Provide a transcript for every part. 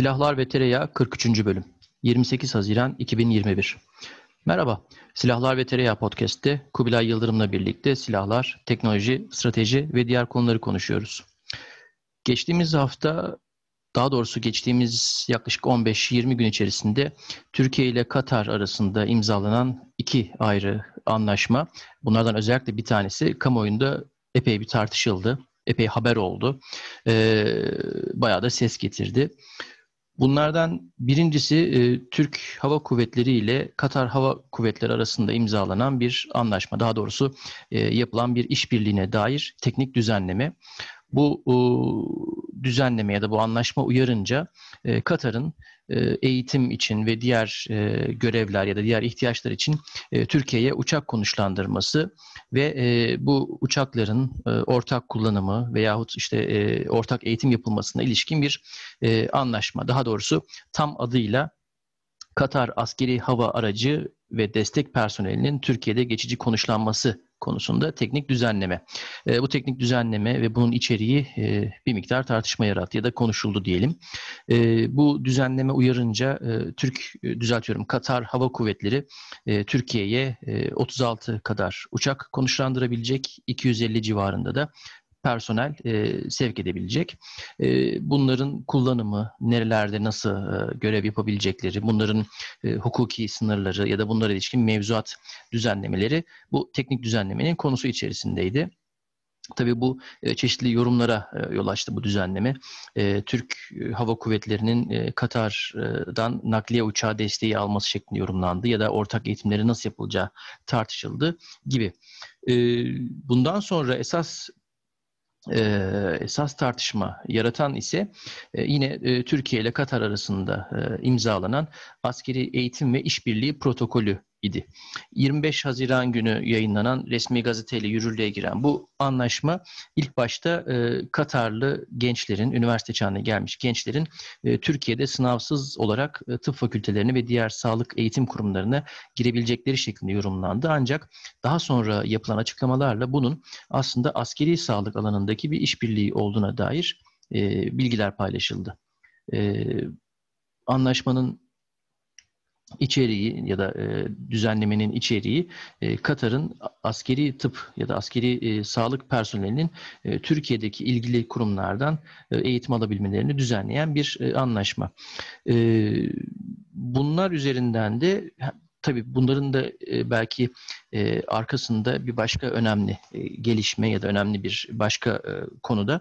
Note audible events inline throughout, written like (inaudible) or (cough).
Silahlar ve Tereyağı 43. Bölüm 28 Haziran 2021 Merhaba, Silahlar ve Tereyağı Podcast'te Kubilay Yıldırım'la birlikte silahlar, teknoloji, strateji ve diğer konuları konuşuyoruz. Geçtiğimiz hafta, daha doğrusu geçtiğimiz yaklaşık 15-20 gün içerisinde Türkiye ile Katar arasında imzalanan iki ayrı anlaşma, bunlardan özellikle bir tanesi kamuoyunda epey bir tartışıldı, epey haber oldu, ee, bayağı da ses getirdi. Bunlardan birincisi e, Türk Hava Kuvvetleri ile Katar Hava Kuvvetleri arasında imzalanan bir anlaşma. Daha doğrusu e, yapılan bir işbirliğine dair teknik düzenleme. Bu düzenleme ya da bu anlaşma uyarınca e, Katar'ın eğitim için ve diğer e, görevler ya da diğer ihtiyaçlar için e, Türkiye'ye uçak konuşlandırması ve bu uçakların ortak kullanımı veyahut işte ortak eğitim yapılmasına ilişkin bir anlaşma. Daha doğrusu tam adıyla Katar askeri hava aracı ve destek personelinin Türkiye'de geçici konuşlanması konusunda teknik düzenleme. E, bu teknik düzenleme ve bunun içeriği e, bir miktar tartışma yarattı ya da konuşuldu diyelim. E, bu düzenleme uyarınca e, Türk e, düzeltiyorum Katar Hava Kuvvetleri e, Türkiye'ye e, 36 kadar uçak konuşlandırabilecek 250 civarında da personel e, sevk edebilecek. E, bunların kullanımı, nerelerde nasıl e, görev yapabilecekleri, bunların e, hukuki sınırları ya da bunlara ilişkin mevzuat düzenlemeleri bu teknik düzenlemenin konusu içerisindeydi. Tabii bu e, çeşitli yorumlara e, yol açtı bu düzenleme. E, Türk Hava Kuvvetleri'nin Katar'dan nakliye uçağı desteği alması şeklinde yorumlandı ya da ortak eğitimleri nasıl yapılacağı tartışıldı gibi. Bundan sonra esas e, esas tartışma yaratan ise e, yine e, Türkiye ile Katar arasında e, imzalanan askeri eğitim ve işbirliği protokolü idi. 25 Haziran günü yayınlanan resmi gazeteyle yürürlüğe giren bu anlaşma ilk başta e, Katarlı gençlerin, üniversite çağına gelmiş gençlerin e, Türkiye'de sınavsız olarak e, tıp fakültelerine ve diğer sağlık eğitim kurumlarına girebilecekleri şeklinde yorumlandı. Ancak daha sonra yapılan açıklamalarla bunun aslında askeri sağlık alanındaki bir işbirliği olduğuna dair e, bilgiler paylaşıldı. E, anlaşmanın içeriği ya da e, düzenlemenin içeriği e, Katar'ın askeri tıp ya da askeri e, sağlık personelinin e, Türkiye'deki ilgili kurumlardan e, eğitim alabilmelerini düzenleyen bir e, anlaşma. E, bunlar üzerinden de tabii bunların da e, belki e, arkasında bir başka önemli e, gelişme ya da önemli bir başka konuda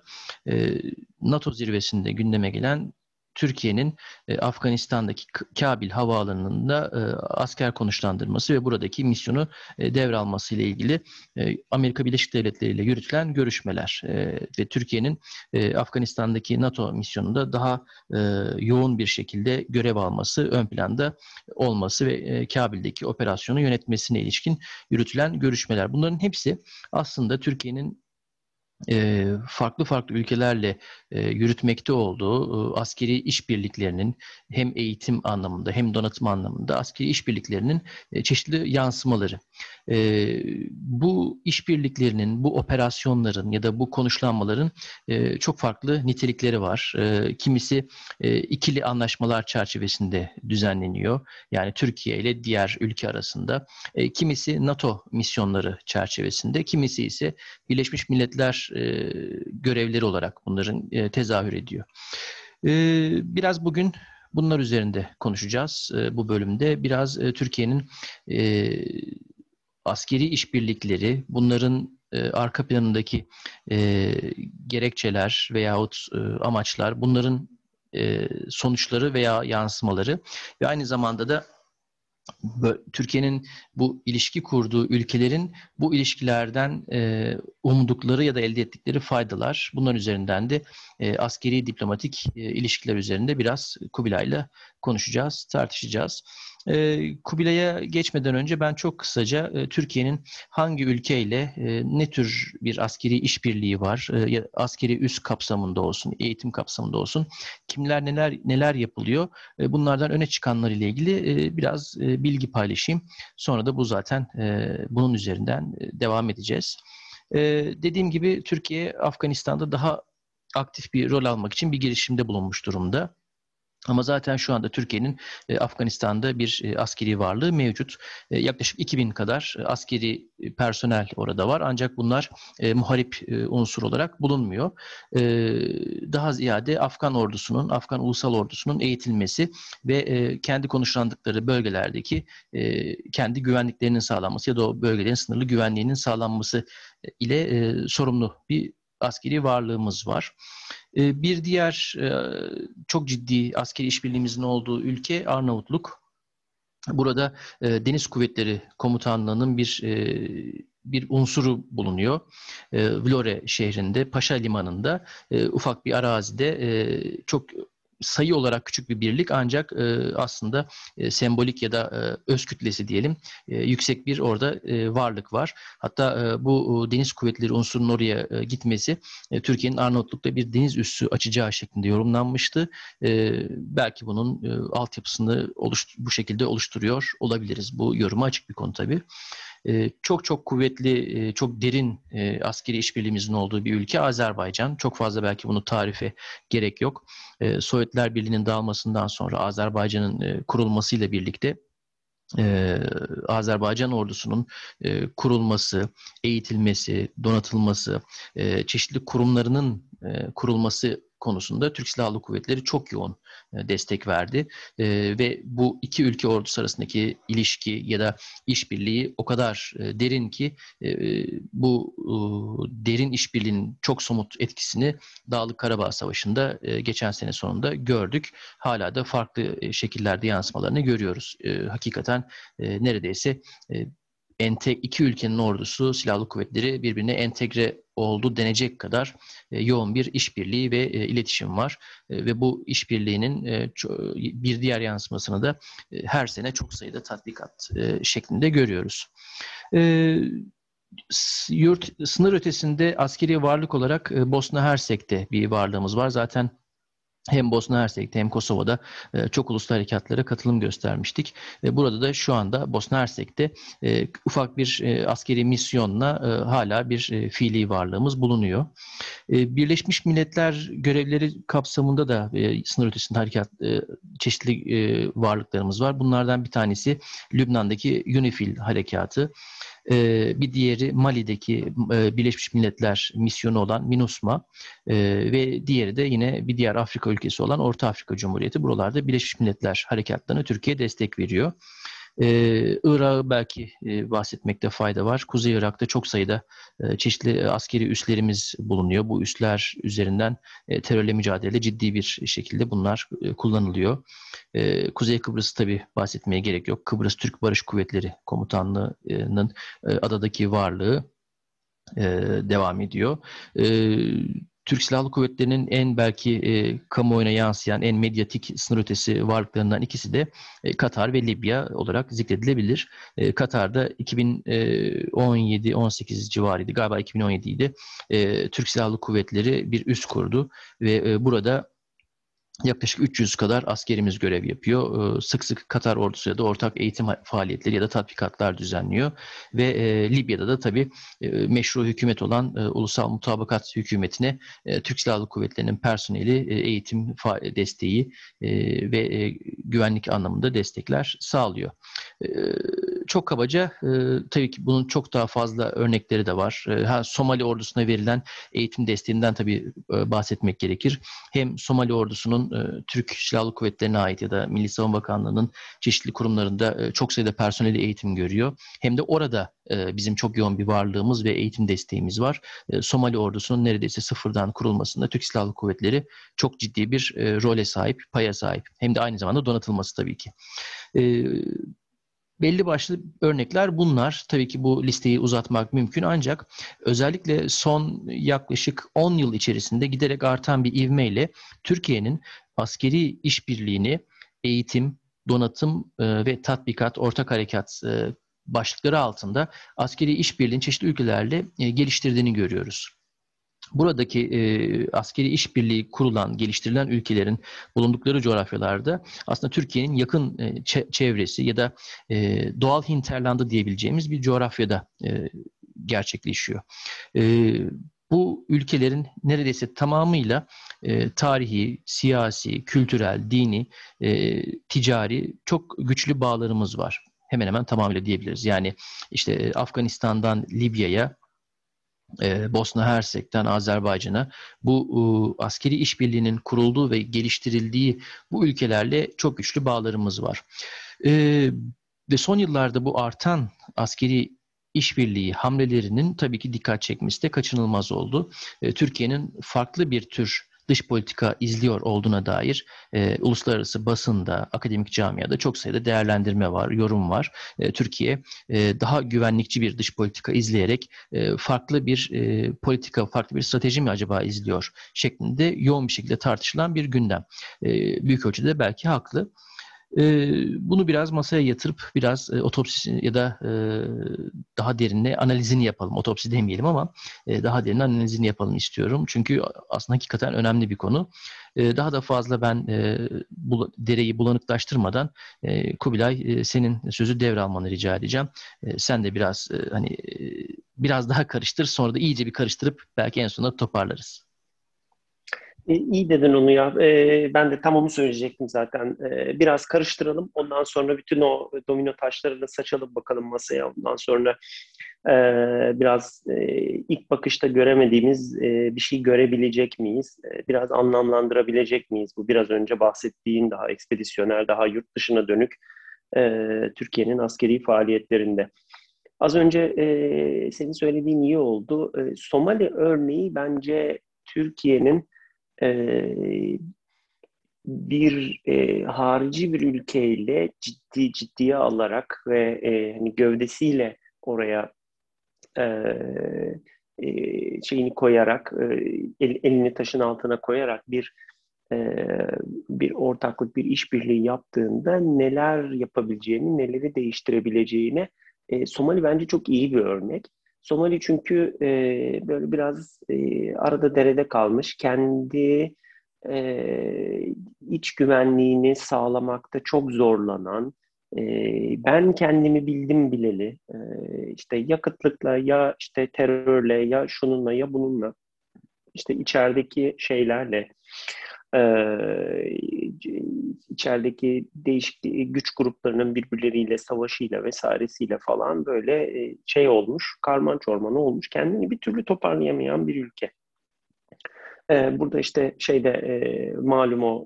NATO zirvesinde gündeme gelen Türkiye'nin e, Afganistan'daki Kabil havaalanında e, asker konuşlandırması ve buradaki misyonu e, devralması ile ilgili e, Amerika Birleşik Devletleri ile yürütülen görüşmeler e, ve Türkiye'nin e, Afganistan'daki NATO misyonunda daha e, yoğun bir şekilde görev alması, ön planda olması ve e, Kabil'deki operasyonu yönetmesine ilişkin yürütülen görüşmeler. Bunların hepsi aslında Türkiye'nin farklı farklı ülkelerle yürütmekte olduğu askeri işbirliklerinin hem eğitim anlamında hem donatım anlamında askeri işbirliklerinin çeşitli yansımaları. Bu işbirliklerinin, bu operasyonların ya da bu konuşlanmaların çok farklı nitelikleri var. Kimisi ikili anlaşmalar çerçevesinde düzenleniyor. Yani Türkiye ile diğer ülke arasında. Kimisi NATO misyonları çerçevesinde, kimisi ise Birleşmiş Milletler e, görevleri olarak bunların e, tezahür ediyor. E, biraz bugün bunlar üzerinde konuşacağız e, bu bölümde. Biraz e, Türkiye'nin e, askeri işbirlikleri, bunların e, arka planındaki e, gerekçeler veyahut e, amaçlar, bunların e, sonuçları veya yansımaları ve aynı zamanda da Türkiye'nin bu ilişki kurduğu ülkelerin bu ilişkilerden e, umdukları ya da elde ettikleri faydalar bunlar üzerinden de e, askeri diplomatik e, ilişkiler üzerinde biraz Kubilay'la konuşacağız, tartışacağız. E, Kubilay'a geçmeden önce ben çok kısaca e, Türkiye'nin hangi ülkeyle e, ne tür bir askeri işbirliği var, e, askeri üst kapsamında olsun, eğitim kapsamında olsun, kimler neler neler yapılıyor, bunlardan öne çıkanlar ile ilgili biraz bilgi paylaşayım. Sonra da bu zaten bunun üzerinden devam edeceğiz. Dediğim gibi Türkiye Afganistan'da daha aktif bir rol almak için bir girişimde bulunmuş durumda. Ama zaten şu anda Türkiye'nin e, Afganistan'da bir e, askeri varlığı mevcut. E, yaklaşık 2000 kadar askeri personel orada var. Ancak bunlar muharip unsur olarak bulunmuyor. Daha ziyade Afgan ordusunun, Afgan ulusal ordusunun eğitilmesi ve kendi konuşlandıkları bölgelerdeki kendi güvenliklerinin sağlanması ya da o bölgelerin sınırlı güvenliğinin sağlanması ile sorumlu bir askeri varlığımız var. Ee, bir diğer e, çok ciddi askeri işbirliğimizin olduğu ülke Arnavutluk. Burada e, Deniz Kuvvetleri Komutanlığı'nın bir e, bir unsuru bulunuyor. Vlore şehrinde, Paşa Limanı'nda ufak bir arazide çok sayı olarak küçük bir birlik ancak e, aslında e, sembolik ya da e, öz kütlesi diyelim e, yüksek bir orada e, varlık var. Hatta e, bu e, deniz kuvvetleri unsurunun oraya e, gitmesi e, Türkiye'nin Arnavutluk'ta bir deniz üssü açacağı şeklinde yorumlanmıştı. E, belki bunun e, altyapısını oluş, bu şekilde oluşturuyor olabiliriz. Bu yoruma açık bir konu tabii. Ee, çok çok kuvvetli, e, çok derin e, askeri işbirliğimizin olduğu bir ülke Azerbaycan. Çok fazla belki bunu tarife gerek yok. Ee, Sovyetler Birliği'nin dağılmasından sonra Azerbaycan'ın e, kurulmasıyla birlikte Azerbaycan ordusunun kurulması, eğitilmesi, donatılması, çeşitli kurumlarının kurulması konusunda Türk Silahlı Kuvvetleri çok yoğun e, destek verdi. E, ve bu iki ülke ordusu arasındaki ilişki ya da işbirliği o kadar e, derin ki bu derin işbirliğinin çok somut etkisini Dağlık Karabağ Savaşı'nda geçen sene sonunda gördük. Hala da farklı şekillerde yansımalarını görüyoruz. Hakikaten neredeyse ente, iki ülkenin ordusu, silahlı kuvvetleri birbirine entegre oldu denecek kadar e, yoğun bir işbirliği ve e, iletişim var. E, ve bu işbirliğinin bir diğer yansımasını da her sene çok sayıda tatbikat şeklinde görüyoruz. Yurt sınır ötesinde askeri varlık olarak Bosna Hersek'te bir varlığımız var. Zaten hem Bosna Hersek'te hem Kosova'da e, çok uluslu harekatlara katılım göstermiştik. E, burada da şu anda Bosna Hersek'te e, ufak bir askeri misyonla hala bir fiili varlığımız bulunuyor. Birleşmiş Milletler görevleri kapsamında da sınır ötesinde harekat çeşitli varlıklarımız var. Bunlardan bir tanesi Lübnan'daki UNIFIL harekatı. Ee, bir diğeri Mali'deki e, Birleşmiş Milletler misyonu olan MINUSMA ee, ve diğeri de yine bir diğer Afrika ülkesi olan Orta Afrika Cumhuriyeti. Buralarda Birleşmiş Milletler harekatlarına Türkiye destek veriyor. Ee, Irak'ı belki e, bahsetmekte fayda var. Kuzey Irak'ta çok sayıda e, çeşitli askeri üslerimiz bulunuyor. Bu üsler üzerinden e, terörle mücadelede ciddi bir şekilde bunlar e, kullanılıyor. E, Kuzey Kıbrıs tabi bahsetmeye gerek yok. Kıbrıs Türk Barış Kuvvetleri Komutanlığı'nın e, adadaki varlığı e, devam ediyor. E, Türk Silahlı Kuvvetleri'nin en belki e, kamuoyuna yansıyan en medyatik sınır ötesi varlıklarından ikisi de e, Katar ve Libya olarak zikredilebilir. E, Katar'da 2017-18 civarıydı galiba 2017 idi. E, Türk Silahlı Kuvvetleri bir üs kurdu ve e, burada Yaklaşık 300 kadar askerimiz görev yapıyor. Ee, sık sık Katar ordusuyla da ortak eğitim faaliyetleri ya da tatbikatlar düzenliyor. Ve e, Libya'da da tabii e, meşru hükümet olan e, Ulusal Mutabakat Hükümeti'ne Türk Silahlı Kuvvetleri'nin personeli, eğitim desteği ve güvenlik anlamında destekler sağlıyor. Çok kabaca tabii ki bunun çok daha fazla örnekleri de var. Ha, Somali ordusuna verilen eğitim desteğinden tabii bahsetmek gerekir. Hem Somali ordusunun e, Türk Silahlı Kuvvetleri'ne ait ya da Milli Savunma Bakanlığı'nın çeşitli kurumlarında e, çok sayıda personeli eğitim görüyor. Hem de orada e, bizim çok yoğun bir varlığımız ve eğitim desteğimiz var. E, Somali ordusunun neredeyse sıfırdan kurulmasında Türk Silahlı Kuvvetleri çok ciddi bir e, role sahip, paya sahip. Hem de aynı zamanda donatılması tabii ki. E, Belli başlı örnekler bunlar. Tabii ki bu listeyi uzatmak mümkün ancak özellikle son yaklaşık 10 yıl içerisinde giderek artan bir ivmeyle Türkiye'nin askeri işbirliğini eğitim, donatım e, ve tatbikat, ortak harekat e, başlıkları altında askeri işbirliğini çeşitli ülkelerle e, geliştirdiğini görüyoruz. Buradaki e, askeri işbirliği kurulan, geliştirilen ülkelerin bulundukları coğrafyalarda aslında Türkiye'nin yakın e, çevresi ya da e, doğal hinterlandı diyebileceğimiz bir coğrafyada e, gerçekleşiyor. E, bu ülkelerin neredeyse tamamıyla e, tarihi, siyasi, kültürel, dini, e, ticari çok güçlü bağlarımız var. Hemen hemen tamamıyla diyebiliriz. Yani işte Afganistan'dan Libya'ya, e, Bosna Hersek'ten Azerbaycan'a bu askeri işbirliğinin kurulduğu ve geliştirildiği bu ülkelerle çok güçlü bağlarımız var. E, ve son yıllarda bu artan askeri işbirliği hamlelerinin tabii ki dikkat çekmesi de kaçınılmaz oldu. E, Türkiye'nin farklı bir tür dış politika izliyor olduğuna dair e, uluslararası basında, akademik camiada çok sayıda değerlendirme var, yorum var. E, Türkiye e, daha güvenlikçi bir dış politika izleyerek e, farklı bir e, politika, farklı bir strateji mi acaba izliyor şeklinde yoğun bir şekilde tartışılan bir gündem. E, büyük ölçüde belki haklı. Bunu biraz masaya yatırıp biraz otopsi ya da daha derinle analizini yapalım. Otopsi demeyelim ama daha derin analizini yapalım istiyorum. Çünkü aslında hakikaten önemli bir konu. Daha da fazla ben dereyi bulanıklaştırmadan Kubilay senin sözü devralmanı rica edeceğim. Sen de biraz hani biraz daha karıştır sonra da iyice bir karıştırıp belki en sonunda toparlarız. E, iyi dedin onu ya. E, ben de tam onu söyleyecektim zaten. E, biraz karıştıralım. Ondan sonra bütün o domino taşlarını saçalım bakalım masaya. Ondan sonra e, biraz e, ilk bakışta göremediğimiz e, bir şey görebilecek miyiz? E, biraz anlamlandırabilecek miyiz? Bu biraz önce bahsettiğin daha ekspedisyoner, daha yurt dışına dönük e, Türkiye'nin askeri faaliyetlerinde. Az önce e, senin söylediğin iyi oldu. E, Somali örneği bence Türkiye'nin e, bir e, harici bir ülkeyle ciddi ciddiye alarak ve e, hani gövdesiyle oraya e, e, şeyini koyarak e, el, elini taşın altına koyarak bir e, bir ortaklık bir işbirliği yaptığında neler yapabileceğini neleri değiştirebileceğini e, Somali bence çok iyi bir örnek. Somali çünkü e, böyle biraz e, arada derede kalmış. Kendi e, iç güvenliğini sağlamakta çok zorlanan, e, ben kendimi bildim bileli, e, işte ya ya işte terörle ya şununla ya bununla, işte içerideki şeylerle e, içerideki değişik güç gruplarının birbirleriyle savaşıyla vesairesiyle falan böyle şey olmuş, karman çorman olmuş, kendini bir türlü toparlayamayan bir ülke. Burada işte şeyde malum o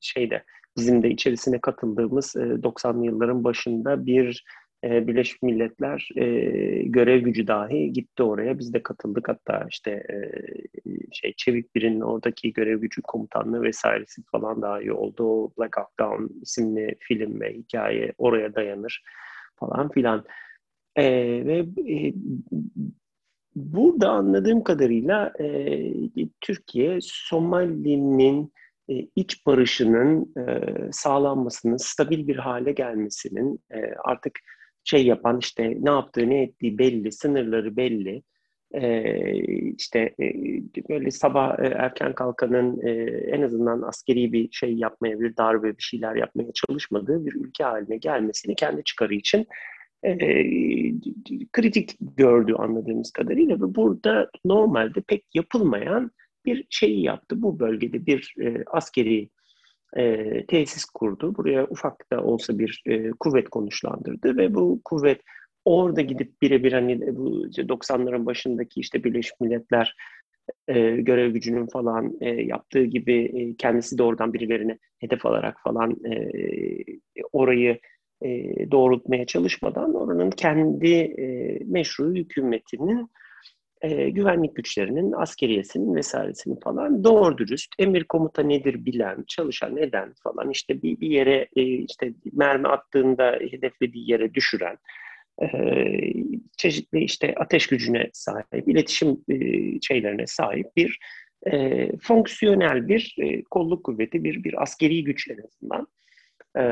şeyde bizim de içerisine katıldığımız 90'lı yılların başında bir e, Birleşmiş Milletler e, görev gücü dahi gitti oraya. Biz de katıldık. Hatta işte e, şey Çevik Bir'in oradaki görev gücü komutanlığı vesairesi falan dahi oldu. O Black Hawk Down isimli film ve hikaye oraya dayanır falan filan. E, ve e, burada anladığım kadarıyla e, Türkiye Somali'nin e, iç barışının e, sağlanmasının, stabil bir hale gelmesinin e, artık şey yapan işte ne yaptığı ne ettiği belli, sınırları belli. Ee, işte e, böyle sabah e, erken kalkanın e, en azından askeri bir şey yapmaya, bir darbe bir şeyler yapmaya çalışmadığı bir ülke haline gelmesini kendi çıkarı için e, kritik gördü anladığımız kadarıyla ve burada normalde pek yapılmayan bir şeyi yaptı. Bu bölgede bir e, askeri e, tesis kurdu. Buraya ufak da olsa bir e, kuvvet konuşlandırdı ve bu kuvvet orada gidip birebir hani bu 90'ların başındaki işte Birleşmiş Milletler e, görev gücünün falan e, yaptığı gibi e, kendisi de oradan birilerini hedef alarak falan e, orayı e, doğrultmaya çalışmadan oranın kendi e, meşru hükümetinin e, güvenlik güçlerinin, askeriyesinin vesairesinin falan doğru dürüst emir komuta nedir bilen, çalışan eden falan işte bir, bir yere e, işte mermi attığında hedeflediği yere düşüren, e, çeşitli işte ateş gücüne sahip, iletişim e, şeylerine sahip bir e, fonksiyonel bir e, kolluk kuvveti, bir, bir askeri güç en azından e,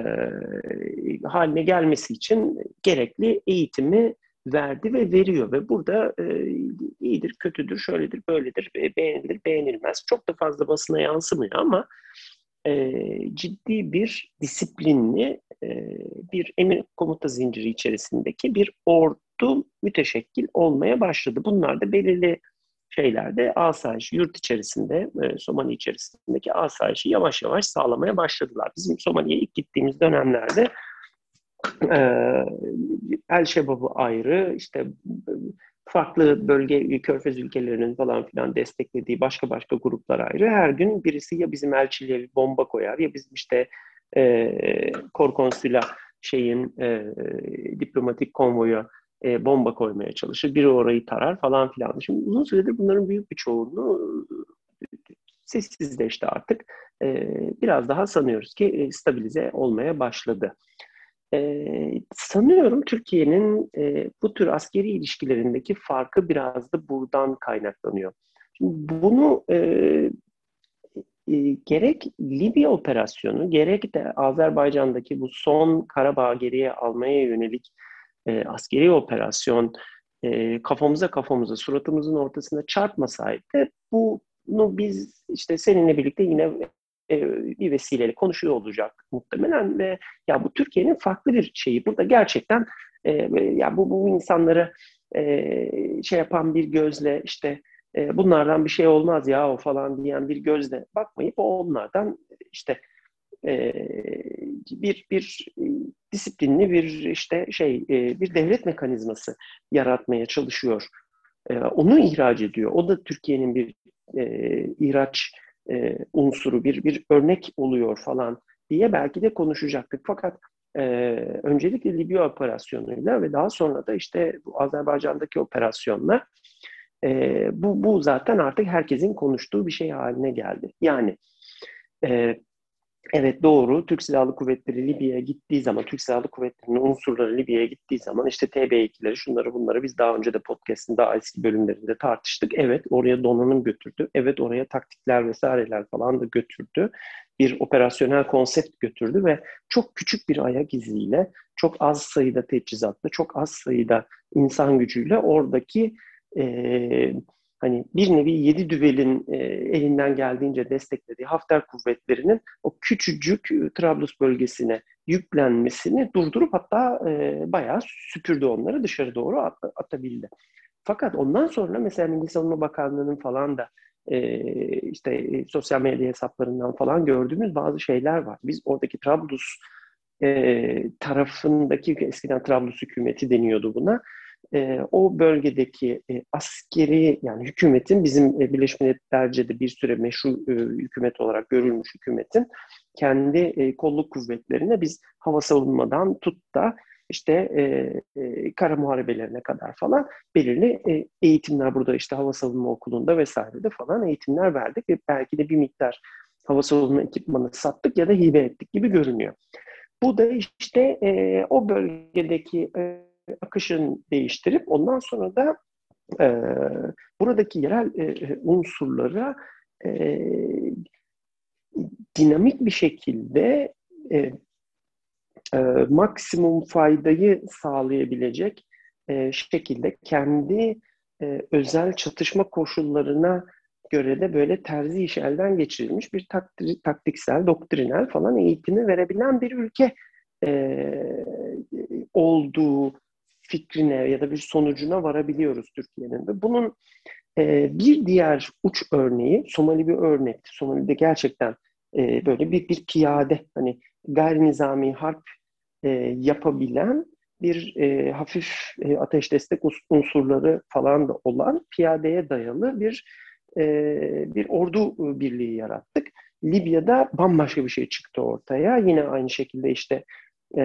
haline gelmesi için gerekli eğitimi verdi ve veriyor ve burada e, iyidir, kötüdür, şöyledir, böyledir, beğenilir, beğenilmez. Çok da fazla basına yansımıyor ama e, ciddi bir disiplinli e, bir emir komuta zinciri içerisindeki bir ordu müteşekkil olmaya başladı. Bunlar da belirli şeylerde asayiş, yurt içerisinde, e, Somali içerisindeki asayişi yavaş yavaş sağlamaya başladılar. Bizim Somali'ye ilk gittiğimiz dönemlerde e, El Şebab'ı ayrı, işte farklı bölge, körfez ülkelerinin falan filan desteklediği başka başka gruplar ayrı. Her gün birisi ya bizim elçiliğe bir bomba koyar ya bizim işte e, korkonsüla şeyin e, diplomatik konvoya e, bomba koymaya çalışır. Biri orayı tarar falan filan. Şimdi uzun süredir bunların büyük bir çoğunluğu sessizleşti artık. E, biraz daha sanıyoruz ki e, stabilize olmaya başladı. E, sanıyorum Türkiye'nin e, bu tür askeri ilişkilerindeki farkı biraz da buradan kaynaklanıyor. Şimdi bunu e, e, gerek Libya operasyonu gerek de Azerbaycan'daki bu son Karabağ geriye almaya yönelik e, askeri operasyon e, kafamıza kafamıza suratımızın ortasında çarpmasaydı bunu biz işte seninle birlikte yine e, bir vesileyle konuşuyor olacak muhtemelen ve ya bu Türkiye'nin farklı bir şeyi burada gerçekten e, ya bu bu insanları e, şey yapan bir gözle işte bunlardan bir şey olmaz ya o falan diyen bir gözle bakmayıp onlardan işte bir bir disiplinli bir işte şey bir devlet mekanizması yaratmaya çalışıyor. Onu ihraç ediyor. O da Türkiye'nin bir e, ihraç e, unsuru, bir bir örnek oluyor falan diye belki de konuşacaktık. Fakat e, öncelikle Libya operasyonuyla ve daha sonra da işte bu Azerbaycan'daki operasyonla e, bu, bu zaten artık herkesin konuştuğu bir şey haline geldi. Yani e, evet doğru Türk Silahlı Kuvvetleri Libya'ya gittiği zaman, Türk Silahlı Kuvvetleri'nin unsurları Libya'ya gittiği zaman işte TB2'leri şunları bunları biz daha önce de podcast'in daha eski bölümlerinde tartıştık. Evet oraya donanım götürdü. Evet oraya taktikler vesaireler falan da götürdü. Bir operasyonel konsept götürdü ve çok küçük bir ayak iziyle, çok az sayıda teçhizatla, çok az sayıda insan gücüyle oradaki e, hani bir nevi yedi düvelin e, elinden geldiğince desteklediği Hafter kuvvetlerinin o küçücük e, Trablus bölgesine yüklenmesini durdurup hatta e, bayağı süpürdü onları dışarı doğru at, atabildi. Fakat ondan sonra mesela Milli Savunma Bakanlığı'nın falan da e, işte e, sosyal medya hesaplarından falan gördüğümüz bazı şeyler var. Biz oradaki Trablus e, tarafındaki eskiden Trablus hükümeti deniyordu buna e, o bölgedeki e, askeri yani hükümetin bizim e, Birleşmiş Milletler'ce de bir süre meşru e, hükümet olarak görülmüş hükümetin kendi e, kolluk kuvvetlerine biz hava savunmadan tut da işte e, e, kara muharebelerine kadar falan belirli e, eğitimler burada işte hava savunma okulunda vesairede falan eğitimler verdik ve belki de bir miktar hava savunma ekipmanı sattık ya da hibe ettik gibi görünüyor. Bu da işte e, o bölgedeki e, akışını değiştirip ondan sonra da e, buradaki yerel e, unsurlara e, dinamik bir şekilde e, e, maksimum faydayı sağlayabilecek e, şekilde kendi e, özel çatışma koşullarına göre de böyle terzi iş elden geçirilmiş bir taktik, taktiksel, doktrinal falan eğitimi verebilen bir ülke e, olduğu fikrine ya da bir sonucuna varabiliyoruz Türkiye'nin. Ve bunun e, bir diğer uç örneği Somali bir örnekti. Somali'de gerçekten e, böyle bir, bir piyade hani gayri nizami harp e, yapabilen bir e, hafif e, ateş destek unsurları falan da olan piyadeye dayalı bir e, bir ordu birliği yarattık. Libya'da bambaşka bir şey çıktı ortaya. Yine aynı şekilde işte e,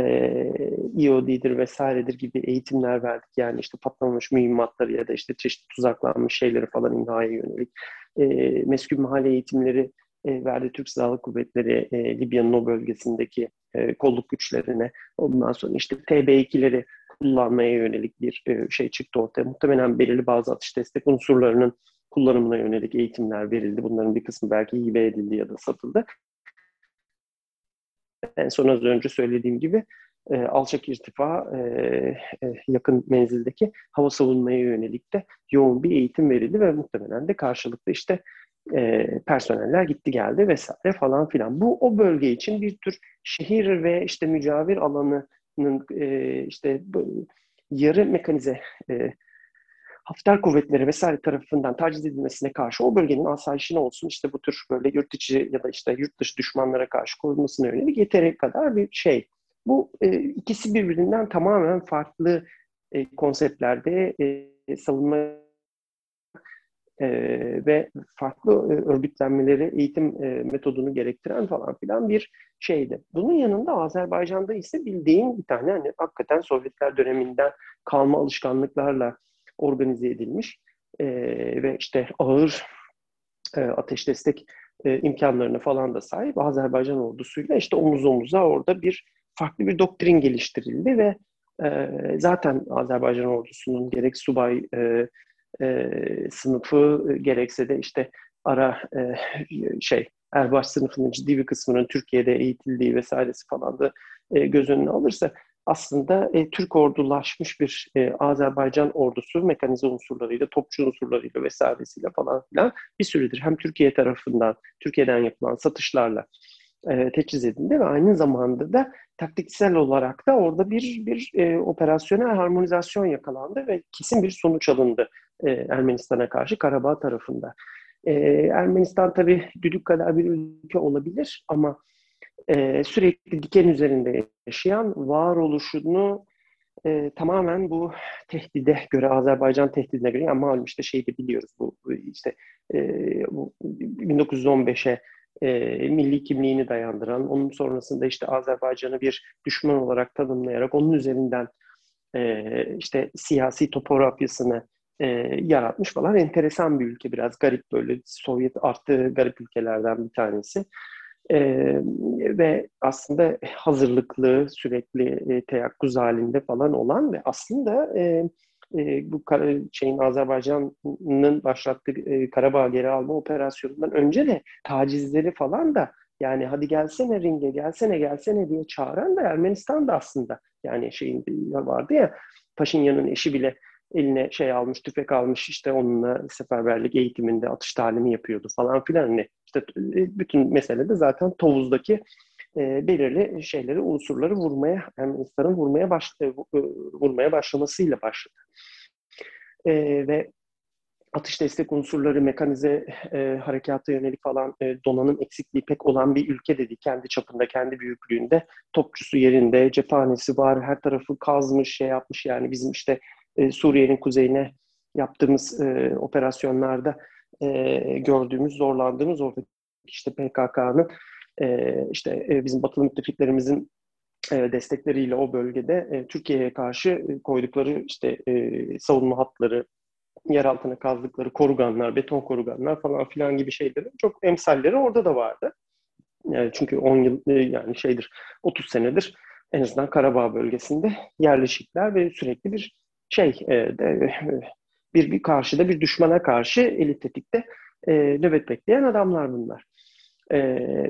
EOD'dir vesairedir gibi eğitimler verdik. Yani işte patlamamış mühimmatları ya da işte çeşitli tuzaklanmış şeyleri falan imhaya yönelik. E, meskul mahalle eğitimleri e, verdi Türk Silahlı Kuvvetleri e, Libya'nın o bölgesindeki e, kolluk güçlerine. Ondan sonra işte TB2'leri kullanmaya yönelik bir e, şey çıktı ortaya. Muhtemelen belirli bazı atış destek unsurlarının kullanımına yönelik eğitimler verildi. Bunların bir kısmı belki hibe edildi ya da satıldı en son az önce söylediğim gibi e, alçak irtifa e, e, yakın menzildeki hava savunmaya yönelik de yoğun bir eğitim verildi ve muhtemelen de karşılıklı işte e, personeller gitti geldi vesaire falan filan. Bu o bölge için bir tür şehir ve işte mücavir alanının e, işte yarı mekanize e, Hafter kuvvetleri vesaire tarafından taciz edilmesine karşı o bölgenin asayişine olsun işte bu tür böyle yurt içi ya da işte yurt dışı düşmanlara karşı korunmasına yönelik yeteri kadar bir şey. Bu e, ikisi birbirinden tamamen farklı e, konseptlerde e, savunma e, ve farklı e, örgütlenmeleri, eğitim e, metodunu gerektiren falan filan bir şeydi. Bunun yanında Azerbaycan'da ise bildiğim bir tane hani hakikaten Sovyetler döneminden kalma alışkanlıklarla organize edilmiş e, ve işte ağır e, ateş destek e, imkanlarına falan da sahip Azerbaycan ordusuyla işte omuz omuza orada bir farklı bir doktrin geliştirildi ve e, zaten Azerbaycan ordusunun gerek subay e, e, sınıfı gerekse de işte ara e, şey erbaş sınıfının ciddi bir kısmının Türkiye'de eğitildiği vesairesi falan da e, göz önüne alırsa aslında e, Türk ordulaşmış bir e, Azerbaycan ordusu mekanize unsurlarıyla, topçu unsurlarıyla vesairesiyle falan filan bir süredir hem Türkiye tarafından, Türkiye'den yapılan satışlarla e, teçhiz edildi ve aynı zamanda da taktiksel olarak da orada bir bir e, operasyonel harmonizasyon yakalandı ve kesin bir sonuç alındı e, Ermenistan'a karşı Karabağ tarafında. E, Ermenistan tabii düdük kadar bir ülke olabilir ama e, sürekli diken üzerinde yaşayan varoluşunu e, tamamen bu tehdide göre, Azerbaycan tehdidine göre, yani malum işte şeyi de biliyoruz bu işte e, bu 1915'e e, milli kimliğini dayandıran, onun sonrasında işte Azerbaycan'ı bir düşman olarak tanımlayarak onun üzerinden e, işte siyasi topografyasını e, yaratmış falan enteresan bir ülke biraz garip böyle Sovyet arttığı garip ülkelerden bir tanesi. E, ve aslında hazırlıklı, sürekli e, teyakkuz halinde falan olan ve aslında e, e, bu şeyin Azerbaycan'ın başlattığı e, Karabağ geri alma operasyonundan önce de tacizleri falan da yani hadi gelsene ringe, gelsene gelsene diye çağıran da Ermenistan da aslında. Yani şeyin vardı ya Paşinyan'ın eşi bile eline şey almış, tüfek almış işte onunla seferberlik eğitiminde atış talimi yapıyordu falan filan. Hani işte e, bütün mesele de zaten Tovuz'daki e, belirli şeyleri, unsurları vurmaya, Ermenistan'ın vurmaya baş, e, vurmaya başlamasıyla başladı. E, ve atış destek unsurları, mekanize e, harekata yönelik falan e, donanım eksikliği pek olan bir ülke dedi. Kendi çapında, kendi büyüklüğünde. Topçusu yerinde, cephanesi var, her tarafı kazmış, şey yapmış yani bizim işte e, Suriye'nin kuzeyine yaptığımız e, operasyonlarda e, gördüğümüz, zorlandığımız orada işte PKK'nın e, işte e, bizim batılı müttefiklerimizin e, destekleriyle o bölgede e, Türkiye'ye karşı e, koydukları işte e, savunma hatları, yer altına kazdıkları koruganlar, beton koruganlar falan filan gibi şeylerin çok emsalleri orada da vardı. Yani çünkü 10 yıl e, yani şeydir 30 senedir en azından Karabağ bölgesinde yerleşikler ve sürekli bir şey e, de, bir, bir karşıda bir düşmana karşı eli tetikte e, nöbet bekleyen adamlar bunlar. E,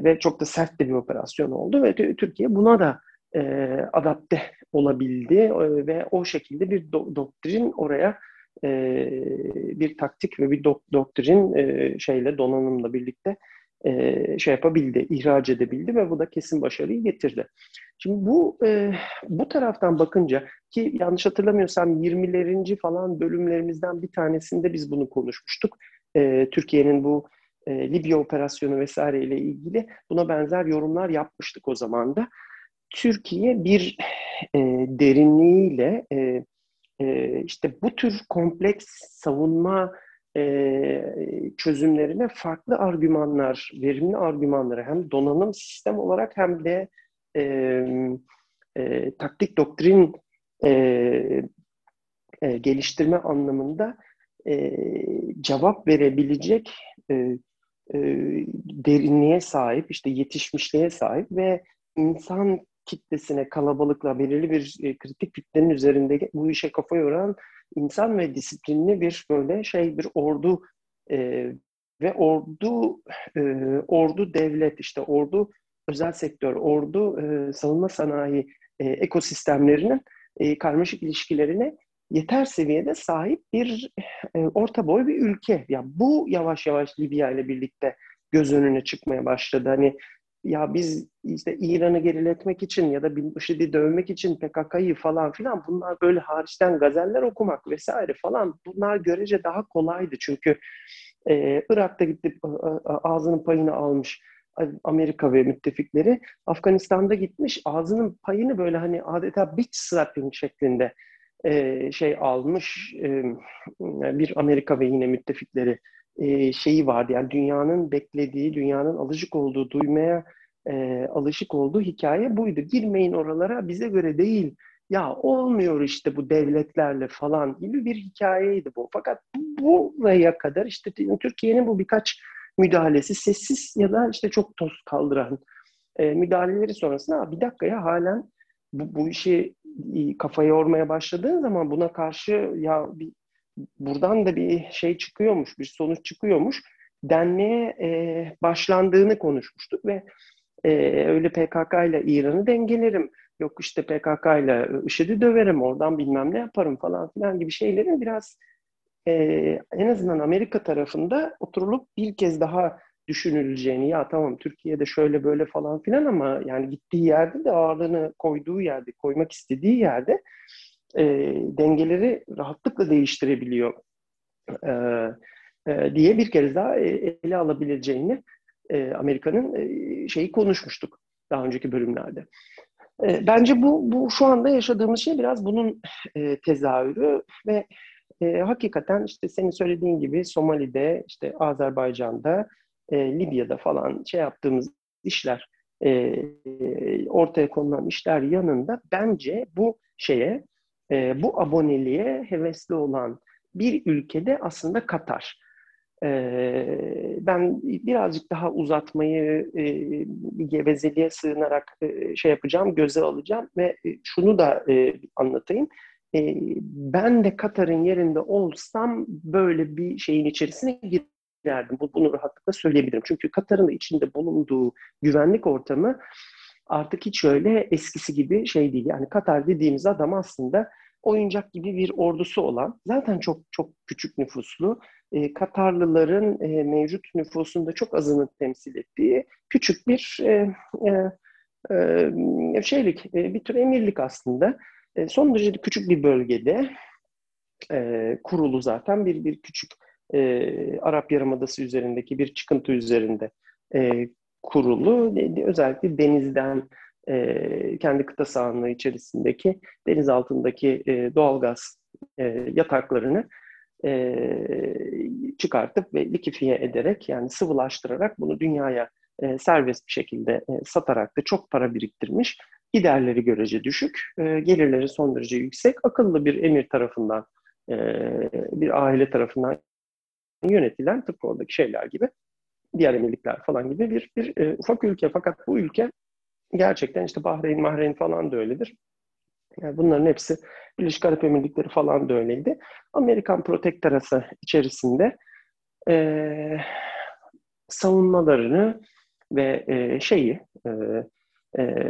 ve çok da sert de bir operasyon oldu ve Türkiye buna da e, adapte olabildi e, ve o şekilde bir do- doktrin oraya e, bir taktik ve bir dok- doktrin e, şeyle donanımla birlikte e, şey yapabildi, ihraç edebildi ve bu da kesin başarıyı getirdi. Şimdi bu e, bu taraftan bakınca ki yanlış hatırlamıyorsam 20'lerinci falan bölümlerimizden bir tanesinde biz bunu konuşmuştuk. E, Türkiye'nin bu e, Libya operasyonu vesaire ile ilgili buna benzer yorumlar yapmıştık o zaman da. Türkiye bir e, derinliğiyle e, e, işte bu tür kompleks savunma e, çözümlerine farklı argümanlar, verimli argümanları hem donanım sistem olarak hem de e, e, taktik doktrin e, e, geliştirme anlamında e, cevap verebilecek e, e, derinliğe sahip, işte yetişmişliğe sahip ve insan kitlesine, kalabalıkla, belirli bir e, kritik kütlenin üzerinde bu işe kafa yoran insan ve disiplinli bir böyle şey bir ordu e, ve ordu e, ordu devlet işte ordu özel sektör, ordu e, savunma sanayi e, ekosistemlerinin e, karmaşık ilişkilerine yeter seviyede sahip bir e, orta boy bir ülke. Ya bu yavaş yavaş Libya ile birlikte göz önüne çıkmaya başladı. Hani ya biz işte İran'ı geriletmek için ya da bin IŞİD'i dövmek için PKK'yı falan filan bunlar böyle hariçten gazeller okumak vesaire falan bunlar görece daha kolaydı. Çünkü e, Irak'ta gidip ağzının payını almış Amerika ve müttefikleri Afganistan'da gitmiş ağzının payını böyle hani adeta bitch slapping şeklinde e, şey almış e, bir Amerika ve yine müttefikleri e, şeyi vardı. Yani dünyanın beklediği, dünyanın alışık olduğu, duymaya e, alışık olduğu hikaye buydu. Girmeyin oralara bize göre değil. Ya olmuyor işte bu devletlerle falan gibi bir hikayeydi bu. Fakat buraya kadar işte Türkiye'nin bu birkaç müdahalesi sessiz ya da işte çok toz kaldıran e, müdahaleleri sonrasında bir dakika ya halen bu, bu işi kafaya yormaya başladığın zaman buna karşı ya bir, buradan da bir şey çıkıyormuş, bir sonuç çıkıyormuş denmeye e, başlandığını konuşmuştuk ve e, öyle PKK ile İran'ı dengelerim, yok işte PKK ile IŞİD'i döverim, oradan bilmem ne yaparım falan filan gibi şeylerin biraz e, en azından Amerika tarafında oturulup bir kez daha düşünüleceğini ya tamam Türkiye'de şöyle böyle falan filan ama yani gittiği yerde de ağırlığını koyduğu yerde, koymak istediği yerde e, dengeleri rahatlıkla değiştirebiliyor e, e, diye bir kez daha e, ele alabileceğini e, Amerika'nın e, şeyi konuşmuştuk daha önceki bölümlerde. E, bence bu, bu şu anda yaşadığımız şey biraz bunun e, tezahürü ve e, hakikaten işte senin söylediğin gibi Somali'de, işte Azerbaycan'da, e, Libya'da falan şey yaptığımız işler, e, ortaya konulan işler yanında bence bu şeye, e, bu aboneliğe hevesli olan bir ülkede aslında Katar. E, ben birazcık daha uzatmayı e, gevezeliğe sığınarak e, şey yapacağım, göze alacağım ve e, şunu da e, anlatayım. E, ben de Katar'ın yerinde olsam böyle bir şeyin içerisine girerdim. Bunu rahatlıkla söyleyebilirim. Çünkü Katar'ın içinde bulunduğu güvenlik ortamı artık hiç öyle eskisi gibi şey değil. Yani Katar dediğimiz adam aslında oyuncak gibi bir ordusu olan, zaten çok çok küçük nüfuslu, e, Katarlıların e, mevcut nüfusunda çok azını temsil ettiği küçük bir e, e, e, şeylik, e, bir tür emirlik aslında. E, son derece küçük bir bölgede e, kurulu zaten bir bir küçük e, Arap Yarımadası üzerindeki bir çıkıntı üzerinde e, kurulu. Özellikle denizden e, kendi kıta sahanlığı içerisindeki deniz altındaki e, doğalgaz e, yataklarını e, çıkartıp ve likifiye ederek yani sıvılaştırarak bunu dünyaya e, serbest bir şekilde e, satarak da çok para biriktirmiş giderleri görece düşük, e, gelirleri son derece yüksek, akıllı bir emir tarafından, e, bir aile tarafından yönetilen tıpkı oradaki şeyler gibi, diğer emirlikler falan gibi bir, bir e, ufak ülke. Fakat bu ülke gerçekten işte Bahreyn, Mahreyn falan da öyledir. Yani bunların hepsi Birleşik Arap Emirlikleri falan da öyleydi. Amerikan protektorası içerisinde e, savunmalarını ve e, şeyi e, e,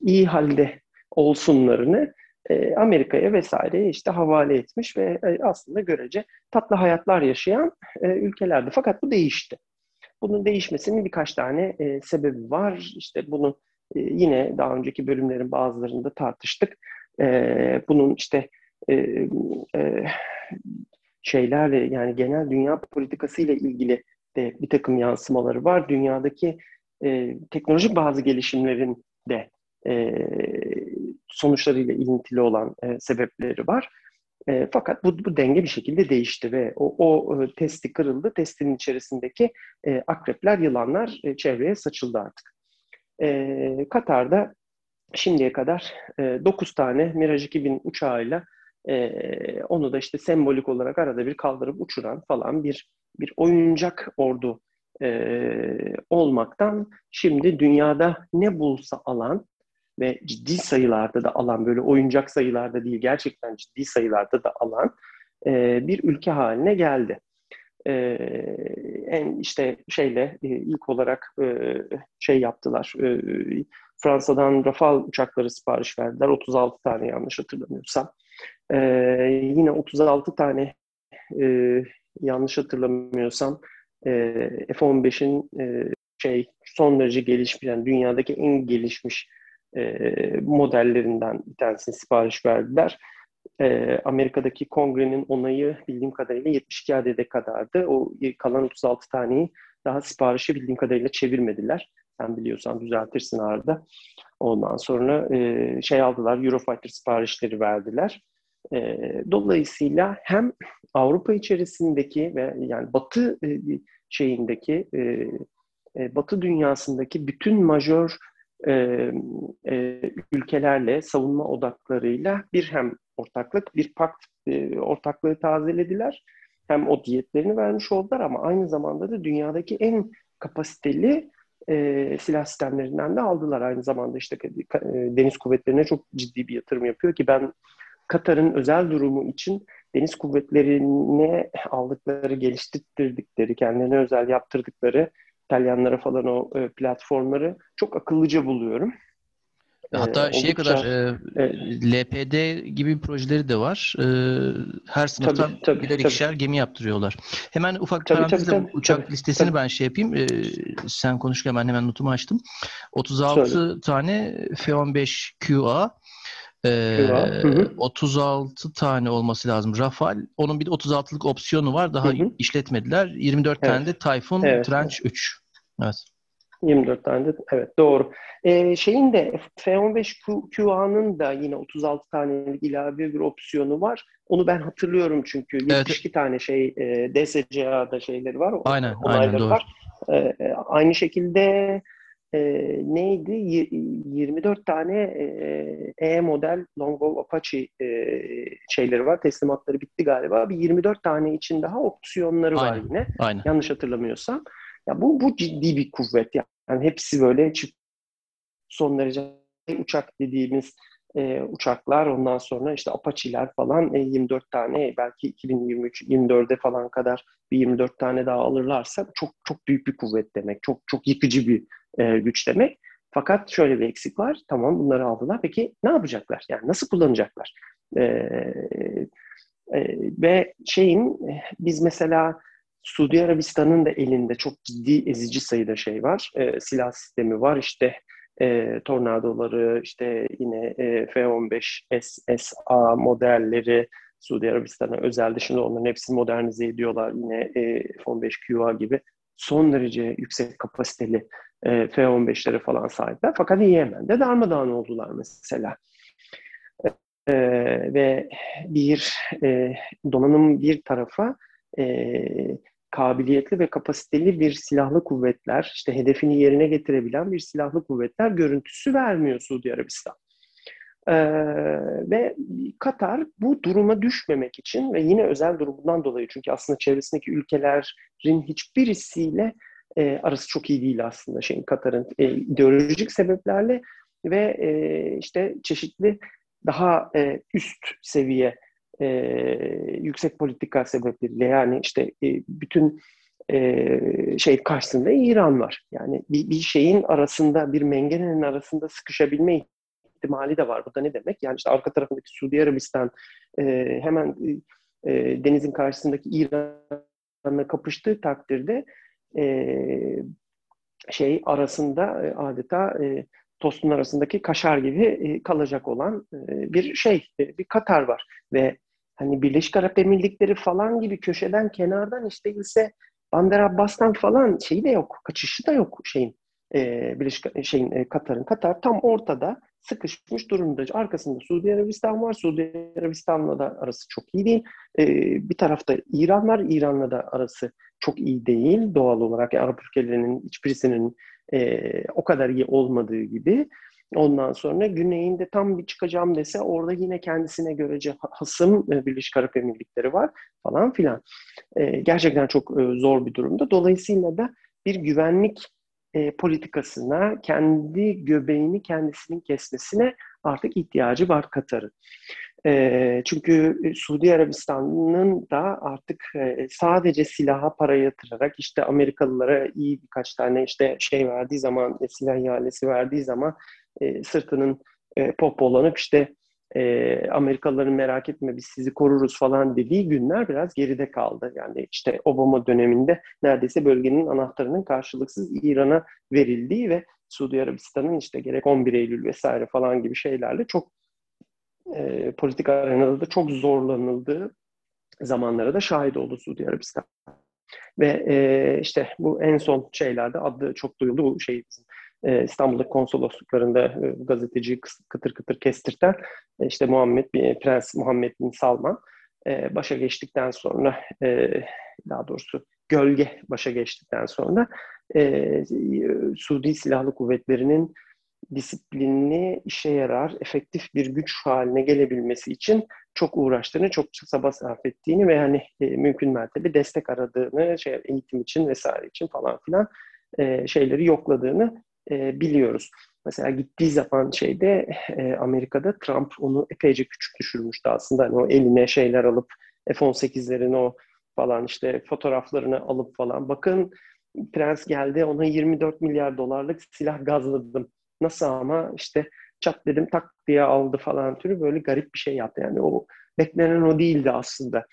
iyi halde olsunlarını e, Amerika'ya vesaire işte havale etmiş ve e, aslında görece tatlı hayatlar yaşayan e, ülkelerdi. Fakat bu değişti. Bunun değişmesinin birkaç tane sebebi var. İşte bunu yine daha önceki bölümlerin bazılarında tartıştık. Bunun işte şeylerle yani genel dünya politikası ile ilgili de bir takım yansımaları var. Dünyadaki teknolojik bazı gelişimlerin de e, sonuçlarıyla ilintili olan e, sebepleri var. E, fakat bu, bu denge bir şekilde değişti ve o, o e, testi kırıldı. Testin içerisindeki e, akrepler, yılanlar e, çevreye saçıldı artık. E, Katar'da şimdiye kadar e, 9 tane Mirage 2000 uçağıyla e, onu da işte sembolik olarak arada bir kaldırıp uçuran falan bir bir oyuncak ordu e, olmaktan şimdi dünyada ne bulsa alan ve ciddi sayılarda da alan böyle oyuncak sayılarda değil gerçekten ciddi sayılarda da alan e, bir ülke haline geldi. E, en işte şeyle e, ilk olarak e, şey yaptılar. E, Fransa'dan Rafale uçakları sipariş verdiler. 36 tane yanlış hatırlamıyorsam. E, yine 36 tane e, yanlış hatırlamıyorsam e, F-15'in e, şey son derece gelişmiş, yani dünyadaki en gelişmiş e, modellerinden bir tanesini sipariş verdiler. E, Amerika'daki kongrenin onayı bildiğim kadarıyla 72 adede kadardı. O kalan 36 taneyi daha siparişi bildiğim kadarıyla çevirmediler. Sen biliyorsan düzeltirsin arada. Ondan sonra e, şey aldılar, Eurofighter siparişleri verdiler. E, dolayısıyla hem Avrupa içerisindeki ve yani Batı e, şeyindeki e, e, Batı dünyasındaki bütün majör e, e, ülkelerle savunma odaklarıyla bir hem ortaklık bir pakt e, ortaklığı tazelediler. Hem o diyetlerini vermiş oldular ama aynı zamanda da dünyadaki en kapasiteli e, silah sistemlerinden de aldılar. Aynı zamanda işte e, deniz kuvvetlerine çok ciddi bir yatırım yapıyor ki ben Katar'ın özel durumu için deniz kuvvetlerine aldıkları, geliştirdikleri, kendilerine özel yaptırdıkları İtalyanlara falan o e, platformları çok akıllıca buluyorum. Hatta ee, şeye kadar e, evet. LPD gibi projeleri de var. E, her sınıftan tabii, tabii, birer tabii. ikişer gemi yaptırıyorlar. Hemen ufak bir parantezle tabii, tabii, uçak tabii, listesini tabii. ben şey yapayım. E, sen konuşurken ben hemen notumu açtım. 36 Söyle. tane F-15 QA, ee, 36 tane olması lazım Rafale. Onun bir de 36'lık opsiyonu var. Daha hı hı. işletmediler. 24 evet. tane de Typhoon evet. Trench 3. Evet. 24 tane de evet doğru. Ee, şeyin de F-15 QA'nın da yine 36 tanelik ilave bir opsiyonu var. Onu ben hatırlıyorum çünkü. Evet. 72 tane şey e, DSCA'da şeyleri var. Aynen, aynen doğru. Var. Ee, aynı şekilde e, neydi? Y 24 tane e, e model Longbow Apache e, şeyleri var. Teslimatları bitti galiba. Bir 24 tane için daha opsiyonları aynen, var yine. Aynen. Yanlış hatırlamıyorsam. Ya bu bu ciddi bir kuvvet. Yani hepsi böyle çift son derece uçak dediğimiz e, uçaklar ondan sonra işte Apache'ler falan e, 24 tane belki 2023 24'e falan kadar bir 24 tane daha alırlarsa çok çok büyük bir kuvvet demek. Çok çok yıkıcı bir e, güç demek. Fakat şöyle bir eksik var. Tamam bunları aldılar. Peki ne yapacaklar? Yani nasıl kullanacaklar? E, e, ve şeyin biz mesela Suudi Arabistan'ın da elinde çok ciddi ezici sayıda şey var. E, silah sistemi var. İşte e, tornadoları, işte yine e, F-15 SSA modelleri Suudi Arabistan'a özel şimdi onların hepsini modernize ediyorlar. Yine e, F-15 QA gibi son derece yüksek kapasiteli e, F-15'lere falan sahipler. Fakat Yemen'de darmadağın oldular mesela. E, ve bir e, donanım bir tarafa e, kabiliyetli ve kapasiteli bir silahlı kuvvetler, işte hedefini yerine getirebilen bir silahlı kuvvetler görüntüsü vermiyor Suudi Arabistan. Ee, ve Katar bu duruma düşmemek için ve yine özel durumundan dolayı çünkü aslında çevresindeki ülkelerin hiçbirisiyle e, arası çok iyi değil aslında şeyin Katar'ın e, ideolojik sebeplerle ve e, işte çeşitli daha e, üst seviye e, yüksek politika sebepleriyle yani işte e, bütün e, şey karşısında İran var. Yani bir, bir şeyin arasında, bir mengenenin arasında sıkışabilme ihtimali de var. Bu da ne demek? Yani işte arka tarafındaki Suudi Arabistan e, hemen e, denizin karşısındaki İran'la kapıştığı takdirde e, şey arasında e, adeta e, tostun arasındaki kaşar gibi e, kalacak olan e, bir şey, e, bir Katar var ve hani Birleşik Arap Emirlikleri falan gibi köşeden kenardan işte ise Bandar Abbas'tan falan şeyi de yok, kaçışı da yok şeyin e, Birleşik şeyin e, Katar'ın. Katar tam ortada sıkışmış durumda. Arkasında Suudi Arabistan var. Suudi Arabistan'la da arası çok iyi değil. E, bir tarafta İran var. İran'la da arası çok iyi değil doğal olarak. Yani Arap ülkelerinin hiçbirisinin e, o kadar iyi olmadığı gibi. Ondan sonra güneyinde tam bir çıkacağım dese orada yine kendisine görece hasım e, Birleşik Arap Emirlikleri var falan filan. E, gerçekten çok e, zor bir durumda. Dolayısıyla da bir güvenlik e, politikasına, kendi göbeğini kendisinin kesmesine artık ihtiyacı var Katar'ın. E, çünkü Suudi Arabistan'ın da artık e, sadece silaha para yatırarak işte Amerikalılara iyi birkaç tane işte şey verdiği zaman, e, silah ihalesi verdiği zaman e, sırtının e, popolanıp işte e, Amerikalıların merak etme biz sizi koruruz falan dediği günler biraz geride kaldı. Yani işte Obama döneminde neredeyse bölgenin anahtarının karşılıksız İran'a verildiği ve Suudi Arabistan'ın işte gerek 11 Eylül vesaire falan gibi şeylerle çok e, politik arenada da çok zorlanıldığı zamanlara da şahit oldu Suudi Arabistan. Ve e, işte bu en son şeylerde adı çok duyuldu bu şey e, İstanbul'daki konsolosluklarında e, gazeteciyi kıtır kıtır kestirten e, işte Muhammed bin, Prens Muhammed bin Salman e, başa geçtikten sonra e, daha doğrusu gölge başa geçtikten sonra e, Suudi Silahlı Kuvvetleri'nin disiplinli, işe yarar, efektif bir güç haline gelebilmesi için çok uğraştığını, çok çaba sarf ettiğini ve hani e, mümkün mertebe destek aradığını, şey, eğitim için vesaire için falan filan e, şeyleri yokladığını e, biliyoruz. Mesela gittiği zaman şeyde e, Amerika'da Trump onu epeyce küçük düşürmüştü aslında. Hani o eline şeyler alıp F-18'lerin o falan işte fotoğraflarını alıp falan. Bakın Prens geldi ona 24 milyar dolarlık silah gazladım. Nasıl ama işte çat dedim tak diye aldı falan türü böyle garip bir şey yaptı. Yani o beklenen o değildi aslında.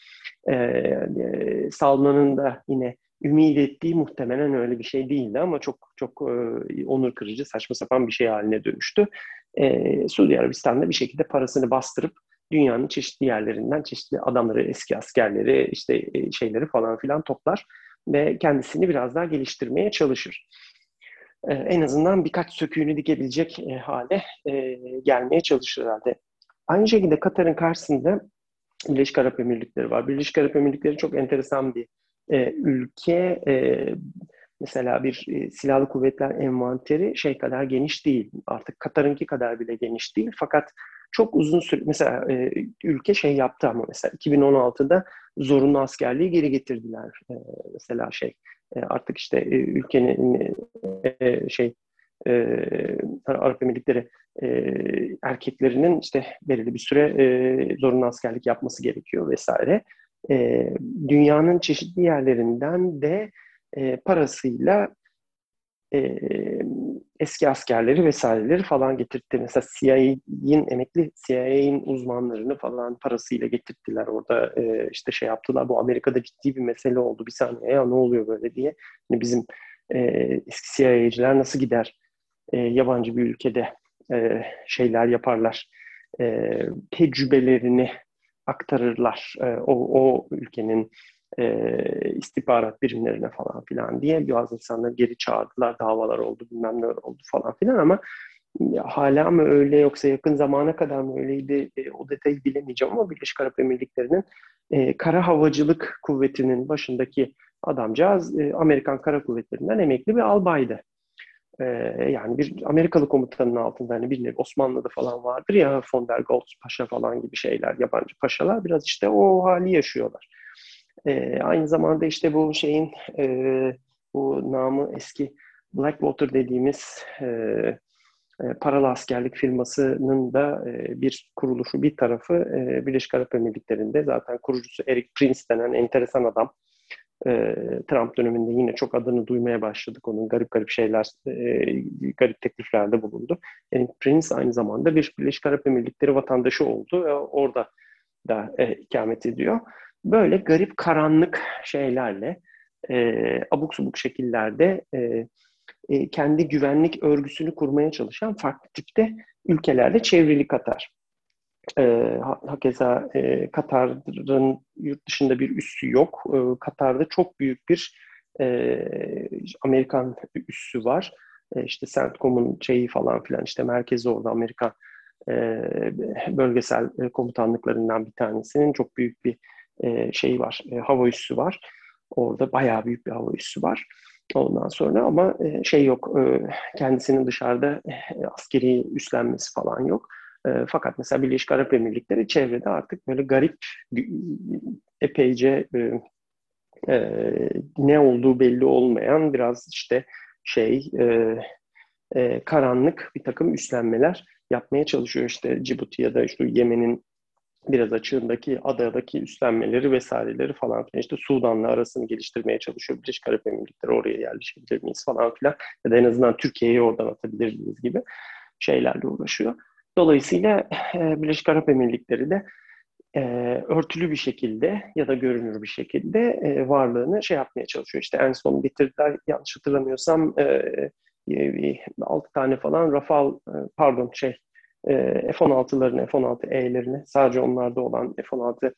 Ee, e, Salman'ın da yine ümit ettiği muhtemelen öyle bir şey değildi ama çok çok e, onur kırıcı, saçma sapan bir şey haline dönüştü. E, Suudi Arabistan'da bir şekilde parasını bastırıp dünyanın çeşitli yerlerinden çeşitli adamları, eski askerleri, işte e, şeyleri falan filan toplar ve kendisini biraz daha geliştirmeye çalışır. E, en azından birkaç söküğünü dikebilecek e, hale e, gelmeye çalışır herhalde. Aynı şekilde Katar'ın karşısında Birleşik Arap Emirlikleri var. Birleşik Arap Emirlikleri çok enteresan bir e, ülke e, mesela bir e, silahlı kuvvetler envanteri şey kadar geniş değil. Artık Katar'ınki kadar bile geniş değil. Fakat çok uzun süre mesela e, ülke şey yaptı ama mesela 2016'da zorunlu askerliği geri getirdiler. E, mesela şey e, artık işte e, ülkenin e, şey e, Arap Emirlikleri e, erkeklerinin işte belirli bir süre e, zorunlu askerlik yapması gerekiyor vesaire e, dünyanın çeşitli yerlerinden de e, parasıyla e, eski askerleri vesaireleri falan getirtti. Mesela CIA'in emekli CIA'in uzmanlarını falan parasıyla getirttiler. Orada e, işte şey yaptılar. Bu Amerika'da ciddi bir mesele oldu. Bir saniye ya ne oluyor böyle diye. Yani bizim e, eski CIA'ciler nasıl gider e, yabancı bir ülkede e, şeyler yaparlar. E, tecrübelerini aktarırlar e, o, o ülkenin e, istihbarat birimlerine falan filan diye bazı insanları geri çağırdılar, davalar oldu, bilmem ne oldu falan filan ama ya, hala mı öyle yoksa yakın zamana kadar mı öyleydi e, o detayı bilemeyeceğim ama Birleşik Arap Emirlikleri'nin e, kara havacılık kuvvetinin başındaki adamcağız e, Amerikan Kara Kuvvetleri'nden emekli bir albaydı. Ee, yani bir Amerikalı komutanın altında hani bir Osmanlı'da falan vardır ya von der Goltz Paşa falan gibi şeyler, yabancı paşalar biraz işte o hali yaşıyorlar. Ee, aynı zamanda işte bu şeyin e, bu namı eski Blackwater dediğimiz e, e, paralı askerlik firmasının da e, bir kuruluşu, bir tarafı e, Birleşik Arap Emirlikleri'nde zaten kurucusu Eric Prince denen enteresan adam e, Trump döneminde yine çok adını duymaya başladık. Onun garip garip şeyler, e, garip tekliflerde bulundu. Yani Prince aynı zamanda bir Birleşik Arap Emirlikleri vatandaşı oldu ve orada da e, ikamet ediyor. Böyle garip karanlık şeylerle e, abuk subuk şekillerde e, e, kendi güvenlik örgüsünü kurmaya çalışan farklı tipte ülkelerle çevrili Katar. E, hakeza e, Katar'ın yurt dışında bir üssü yok. E, Katar'da çok büyük bir e, Amerikan üssü var. E, işte CENTCOM'un şeyi falan filan işte merkezi orada Amerikan e, bölgesel e, komutanlıklarından bir tanesinin çok büyük bir e, şeyi var. E, hava üssü var. Orada bayağı büyük bir hava üssü var. Ondan sonra ama e, şey yok. E, kendisinin dışarıda e, askeri üstlenmesi falan yok. E, fakat mesela Birleşik Arap Emirlikleri çevrede artık böyle garip epeyce e, e, ne olduğu belli olmayan biraz işte şey e, e, karanlık bir takım üstlenmeler yapmaya çalışıyor. işte Cibuti ya da işte Yemen'in biraz açığındaki adadaki üstlenmeleri vesaireleri falan filan işte Sudan'la arasını geliştirmeye çalışıyor. Birleşik Arap Emirlikleri oraya yerleşebilir miyiz falan filan ya da en azından Türkiye'yi oradan atabilir miyiz gibi şeylerle uğraşıyor. Dolayısıyla e, Birleşik Arap Emirlikleri de e, örtülü bir şekilde ya da görünür bir şekilde e, varlığını şey yapmaya çalışıyor. İşte en son bitirdiler yanlış hatırlamıyorsam e, e, 6 tane falan Rafal e, pardon şey F-16'larını, F-16E'lerini sadece onlarda olan F-16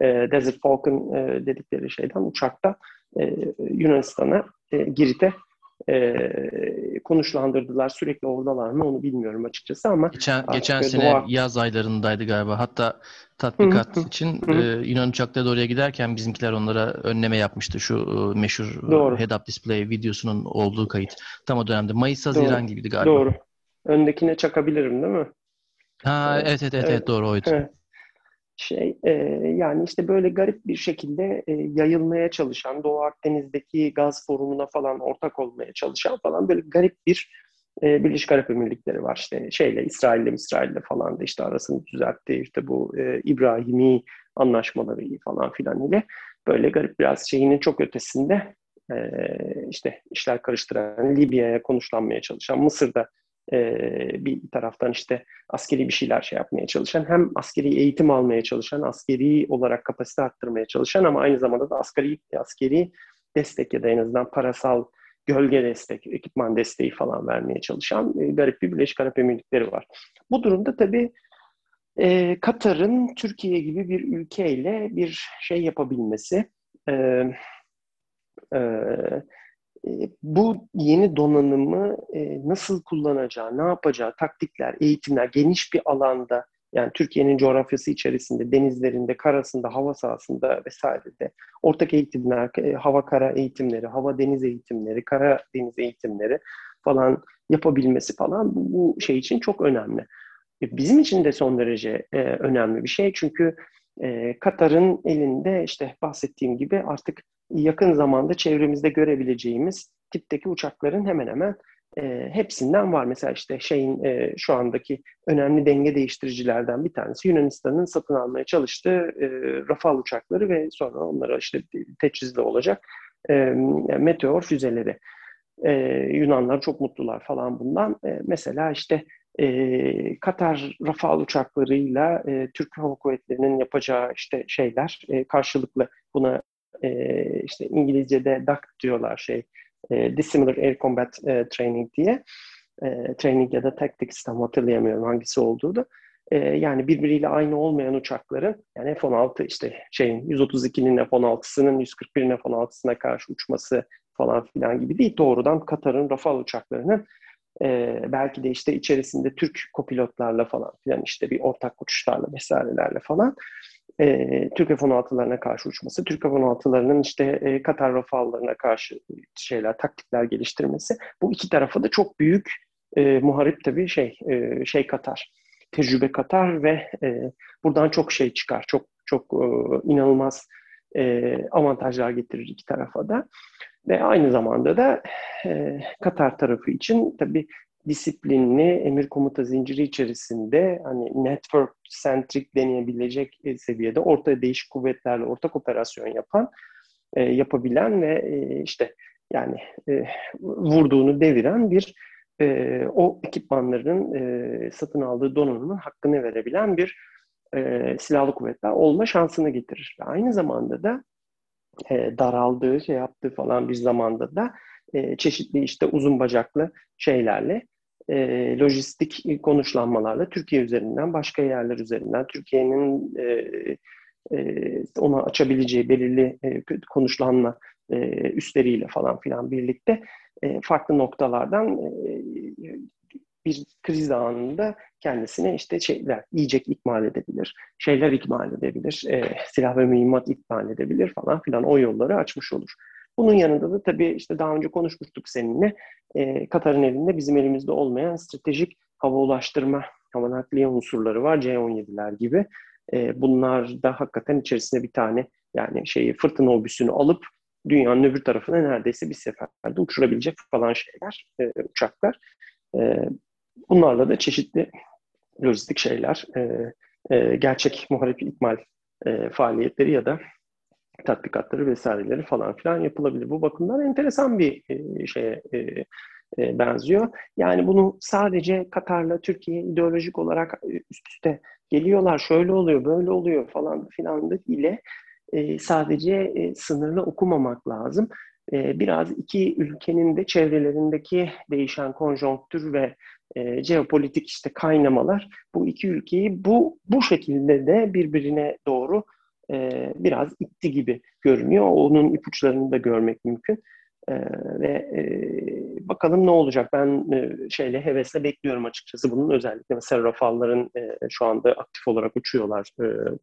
e, Desert Falcon e, dedikleri şeyden uçakta e, Yunanistan'a, e, Girit'e e, konuşlandırdılar. Sürekli oradalar mı onu bilmiyorum açıkçası ama geçen geçen sene doğa... yaz aylarındaydı galiba. Hatta tatbikat için. E, Yunan uçakları da oraya giderken bizimkiler onlara önleme yapmıştı. Şu e, meşhur e, Doğru. head-up display videosunun olduğu kayıt. Tam o dönemde Mayıs Haziran gibiydi galiba. Doğru. Öndekine çakabilirim değil mi? Ha evet evet evet, evet doğru oydu. Evet. Şey e, yani işte böyle garip bir şekilde e, yayılmaya çalışan Doğu Akdeniz'deki gaz forumuna falan ortak olmaya çalışan falan böyle garip bir e, Birleşik Arap Emirlikleri var. İşte şeyle İsrail'le İsrail'le falan da işte arasını düzeltti. İşte bu e, İbrahimi anlaşmaları falan filan ile böyle garip biraz şeyinin çok ötesinde e, işte işler karıştıran Libya'ya konuşlanmaya çalışan Mısır'da e, bir taraftan işte askeri bir şeyler şey yapmaya çalışan, hem askeri eğitim almaya çalışan, askeri olarak kapasite arttırmaya çalışan ama aynı zamanda da askeri askeri destek ya da en azından parasal gölge destek, ekipman desteği falan vermeye çalışan e, garip bir Birleşik Arap Emirlikleri var. Bu durumda tabii e, Katar'ın Türkiye gibi bir ülkeyle bir şey yapabilmesi, e, e, bu yeni donanımı e, nasıl kullanacağı, ne yapacağı, taktikler, eğitimler geniş bir alanda yani Türkiye'nin coğrafyası içerisinde, denizlerinde, karasında, hava sahasında vesairede ortak eğitimler, e, hava kara eğitimleri, hava deniz eğitimleri, kara deniz eğitimleri falan yapabilmesi falan bu şey için çok önemli. E, bizim için de son derece önemli bir şey çünkü Katar'ın elinde işte bahsettiğim gibi artık yakın zamanda çevremizde görebileceğimiz tipteki uçakların hemen hemen e, hepsinden var. Mesela işte şeyin e, şu andaki önemli denge değiştiricilerden bir tanesi Yunanistan'ın satın almaya çalıştığı e, Rafale uçakları ve sonra onlara işte teçhizli olacak e, meteor füzeleri. E, Yunanlar çok mutlular falan bundan. E, mesela işte e, Katar Rafale uçaklarıyla e, Türk Hava Kuvvetleri'nin yapacağı işte şeyler e, karşılıklı buna e, işte İngilizce'de DAC diyorlar şey e, Dissimilar Air Combat e, Training diye. E, training ya da tactics tam hatırlayamıyorum hangisi olduğu e, yani birbiriyle aynı olmayan uçakların yani F-16 işte şeyin 132'nin F-16'sının 141'in F-16'sına karşı uçması falan filan gibi değil. Doğrudan Katar'ın Rafale uçaklarının e, belki de işte içerisinde Türk kopilotlarla falan filan işte bir ortak uçuşlarla vesairelerle falan e, Türk F-16'larına karşı uçması, Türk F-16'larının işte e, Katar Rafal'larına karşı şeyler, taktikler geliştirmesi. Bu iki tarafa da çok büyük e, muharip tabii şey e, şey katar. Tecrübe katar ve e, buradan çok şey çıkar. Çok çok e, inanılmaz e, avantajlar getirir iki tarafa da. Ve aynı zamanda da e, Katar tarafı için tabii disiplinli emir komuta zinciri içerisinde hani network centric deneyebilecek e, seviyede orta değişik kuvvetlerle ortak operasyon yapan, e, yapabilen ve e, işte yani e, vurduğunu deviren bir e, o ekipmanların e, satın aldığı donanımın hakkını verebilen bir e, silahlı kuvvetler olma şansını getirir. Ve aynı zamanda da e, daraldığı, şey yaptığı falan bir zamanda da e, çeşitli işte uzun bacaklı şeylerle e, lojistik konuşlanmalarla Türkiye üzerinden, başka yerler üzerinden, Türkiye'nin e, e, ona açabileceği belirli e, konuşlanma e, üstleriyle falan filan birlikte e, farklı noktalardan e, bir kriz anında kendisine işte şeyler, yiyecek ikmal edebilir, şeyler ikmal edebilir, e, silah ve mühimmat ikmal edebilir falan filan o yolları açmış olur. Bunun yanında da tabii işte daha önce konuşmuştuk seninle e, Katar'ın elinde bizim elimizde olmayan stratejik hava ulaştırma, hava nakliye unsurları var C-17'ler gibi. E, bunlar da hakikaten içerisinde bir tane yani şeyi fırtına obüsünü alıp dünyanın öbür tarafına neredeyse bir seferde uçurabilecek falan şeyler, e, uçaklar. E, bunlarla da çeşitli lojistik şeyler, e, e, gerçek muharip ikmal e, faaliyetleri ya da tatbikatları vesaireleri falan filan yapılabilir. Bu bakımdan enteresan bir e, şeye e, e, benziyor. Yani bunu sadece Katar'la Türkiye ideolojik olarak e, üst üste geliyorlar, şöyle oluyor, böyle oluyor falan filan ile sadece sınırlı okumamak lazım. Biraz iki ülkenin de çevrelerindeki değişen konjonktür ve e, jeopolitik işte kaynamalar bu iki ülkeyi bu bu şekilde de birbirine doğru e, biraz itti gibi görünüyor. Onun ipuçlarını da görmek mümkün. E, ve e, bakalım ne olacak. Ben şeyle hevesle bekliyorum açıkçası bunun özellikle mesela Rafalların şu anda aktif olarak uçuyorlar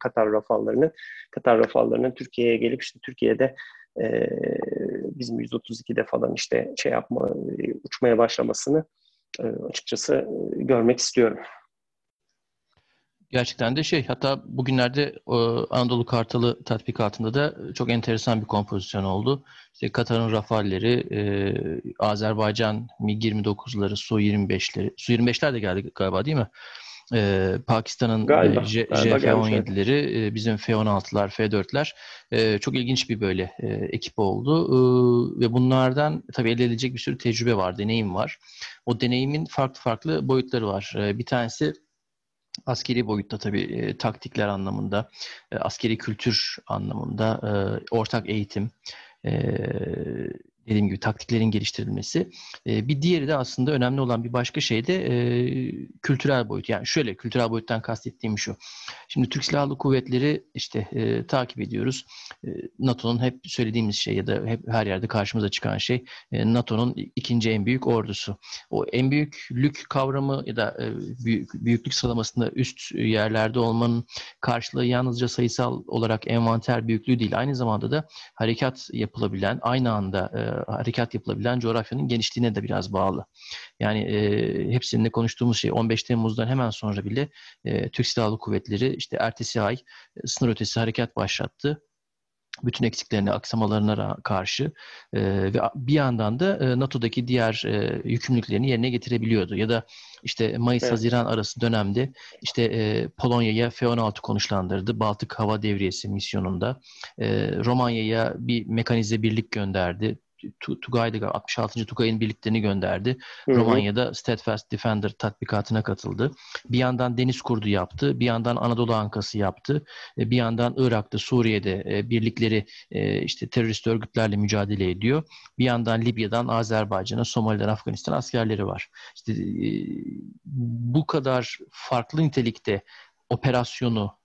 Katar Rafallarını. Katar Rafallarının Türkiye'ye gelip işte Türkiye'de bizim 132'de falan işte şey yapma uçmaya başlamasını açıkçası görmek istiyorum. Gerçekten de şey hatta bugünlerde Anadolu Kartalı tatbikatında da çok enteresan bir kompozisyon oldu. İşte Katar'ın Rafalleri, e, Azerbaycan MiG-29'ları, Su-25'leri, Su-25'ler de geldi galiba değil mi? E, Pakistan'ın e, JF-17'leri, e, bizim F-16'lar, F-4'ler e, çok ilginç bir böyle e, ekip oldu. E, ve bunlardan tabii elde edilecek bir sürü tecrübe var, deneyim var. O deneyimin farklı farklı boyutları var. E, bir tanesi askeri boyutta tabii e, taktikler anlamında, e, askeri kültür anlamında, e, ortak eğitim, e, dediğim gibi taktiklerin geliştirilmesi. E, bir diğeri de aslında önemli olan bir başka şey de e, kültürel boyut. Yani şöyle kültürel boyuttan kastettiğim şu. Şimdi Türk Silahlı Kuvvetleri işte e, takip ediyoruz. E, NATO'nun hep söylediğimiz şey ya da hep her yerde karşımıza çıkan şey NATO'nun ikinci en büyük ordusu. O en büyüklük kavramı ya da büyük, büyüklük sıralamasında üst yerlerde olmanın karşılığı yalnızca sayısal olarak envanter büyüklüğü değil. Aynı zamanda da harekat yapılabilen, aynı anda harekat yapılabilen coğrafyanın genişliğine de biraz bağlı. Yani e, hepsinde konuştuğumuz şey 15 Temmuz'dan hemen sonra bile e, Türk Silahlı Kuvvetleri işte ertesi ay e, sınır ötesi harekat başlattı bütün eksiklerine, aksamalarına karşı e, ve bir yandan da e, NATO'daki diğer e, yükümlülüklerini yerine getirebiliyordu. Ya da işte Mayıs-Haziran evet. arası dönemde işte e, Polonya'ya F-16 konuşlandırdı. Baltık Hava Devriyesi misyonunda. E, Romanya'ya bir mekanize birlik gönderdi. Tugay'da 66. Tugay'ın birliklerini gönderdi. Hı hı. Romanya'da Steadfast Defender tatbikatına katıldı. Bir yandan deniz kurdu yaptı. Bir yandan Anadolu Ankası yaptı. E, bir yandan Irak'ta, Suriye'de e, birlikleri e, işte terörist örgütlerle mücadele ediyor. Bir yandan Libya'dan Azerbaycan'a, Somali'den Afganistan askerleri var. İşte bu kadar farklı nitelikte operasyonu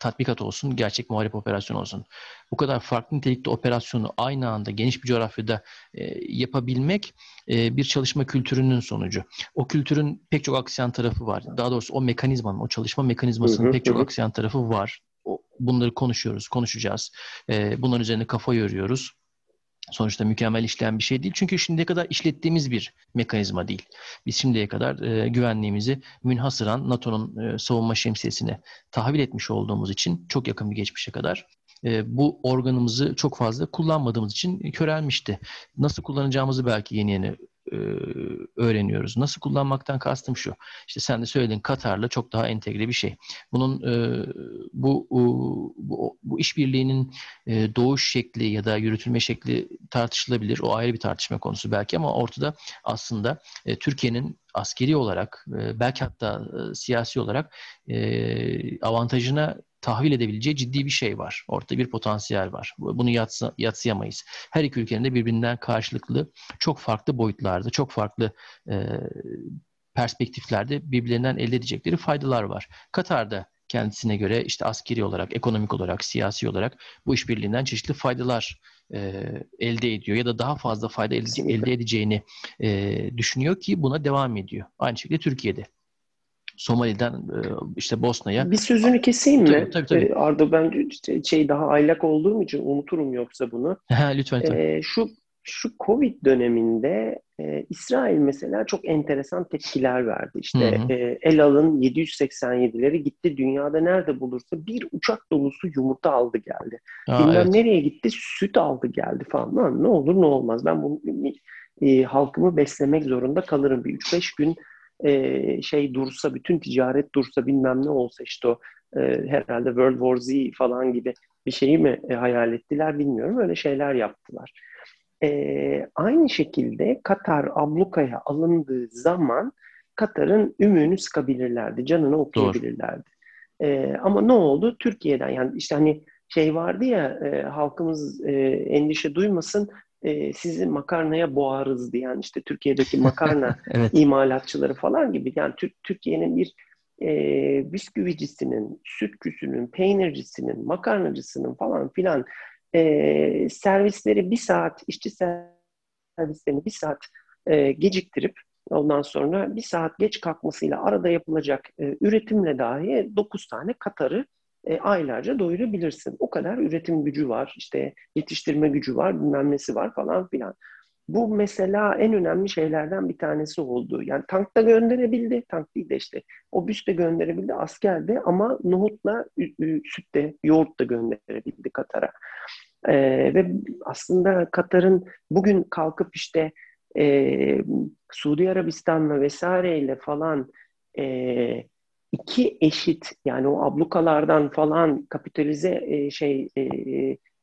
tatbikat olsun, gerçek muharip operasyon olsun. Bu kadar farklı nitelikte operasyonu aynı anda geniş bir coğrafyada e, yapabilmek e, bir çalışma kültürünün sonucu. O kültürün pek çok aksiyan tarafı var. Daha doğrusu o mekanizmanın, o çalışma mekanizmasının hı hı, pek çok hı. aksiyan tarafı var. Bunları konuşuyoruz, konuşacağız. E, bunların üzerine kafa yoruyoruz sonuçta mükemmel işleyen bir şey değil. Çünkü şimdiye kadar işlettiğimiz bir mekanizma değil. Biz şimdiye kadar e, güvenliğimizi münhasıran NATO'nun e, savunma şemsiyesine tahvil etmiş olduğumuz için çok yakın bir geçmişe kadar e, bu organımızı çok fazla kullanmadığımız için körelmişti. Nasıl kullanacağımızı belki yeni yeni e, öğreniyoruz. Nasıl kullanmaktan kastım şu. İşte sen de söyledin Katar'la çok daha entegre bir şey. Bunun e, bu, bu bu işbirliğinin e, doğuş şekli ya da yürütülme şekli tartışılabilir. O ayrı bir tartışma konusu belki ama ortada aslında Türkiye'nin askeri olarak belki hatta siyasi olarak avantajına tahvil edebileceği ciddi bir şey var. Ortada bir potansiyel var. Bunu yatsı, yatsıyamayız. Her iki ülkenin de birbirinden karşılıklı çok farklı boyutlarda, çok farklı e, perspektiflerde birbirlerinden elde edecekleri faydalar var. Katar'da kendisine göre işte askeri olarak, ekonomik olarak, siyasi olarak bu işbirliğinden çeşitli faydalar e, elde ediyor ya da daha fazla fayda elde, elde edeceğini e, düşünüyor ki buna devam ediyor. Aynı şekilde Türkiye'de. Somali'den e, işte Bosna'ya. Bir sözünü keseyim mi? Tabii, tabii, tabii. E, Arda ben şey daha aylak olduğum için unuturum yoksa bunu. (laughs) lütfen. lütfen. Ee, şu şu Covid döneminde e, İsrail mesela çok enteresan tepkiler verdi. İşte hı hı. E, El Al'ın 787'leri gitti dünyada nerede bulursa bir uçak dolusu yumurta aldı geldi. Aa, Bilmem evet. nereye gitti süt aldı geldi falan. Lan, ne olur ne olmaz ben bunu e, halkımı beslemek zorunda kalırım. Bir 3-5 gün e, şey dursa, bütün ticaret dursa bilmem ne olsa işte o e, herhalde World War Z falan gibi bir şeyi mi e, hayal ettiler bilmiyorum. Öyle şeyler yaptılar. E, aynı şekilde Katar ablukaya alındığı zaman Katar'ın ümüğünü sıkabilirlerdi, canını okuyabilirlerdi. E, ama ne oldu? Türkiye'den yani işte hani şey vardı ya e, halkımız e, endişe duymasın e, sizi makarnaya boğarız diyen işte Türkiye'deki (laughs) makarna evet. imalatçıları falan gibi yani Türkiye'nin bir e, bisküvicisinin, sütçüsünün, peynircisinin, makarnacısının falan filan e, servisleri bir saat, işçi servislerini bir saat e, geciktirip ondan sonra bir saat geç kalkmasıyla arada yapılacak e, üretimle dahi 9 tane Katar'ı e, aylarca doyurabilirsin. O kadar üretim gücü var, işte yetiştirme gücü var, bilmem nesi var falan filan. Bu mesela en önemli şeylerden bir tanesi oldu. Yani tank da gönderebildi, tank değil de işte o büs de gönderebildi, asker de ama nohutla süt de, yoğurt da gönderebildi Katar'a. Ee, ve aslında Katar'ın bugün kalkıp işte e, Suudi Arabistan'la vesaireyle falan e, iki eşit yani o ablukalardan falan kapitalize e, şey e,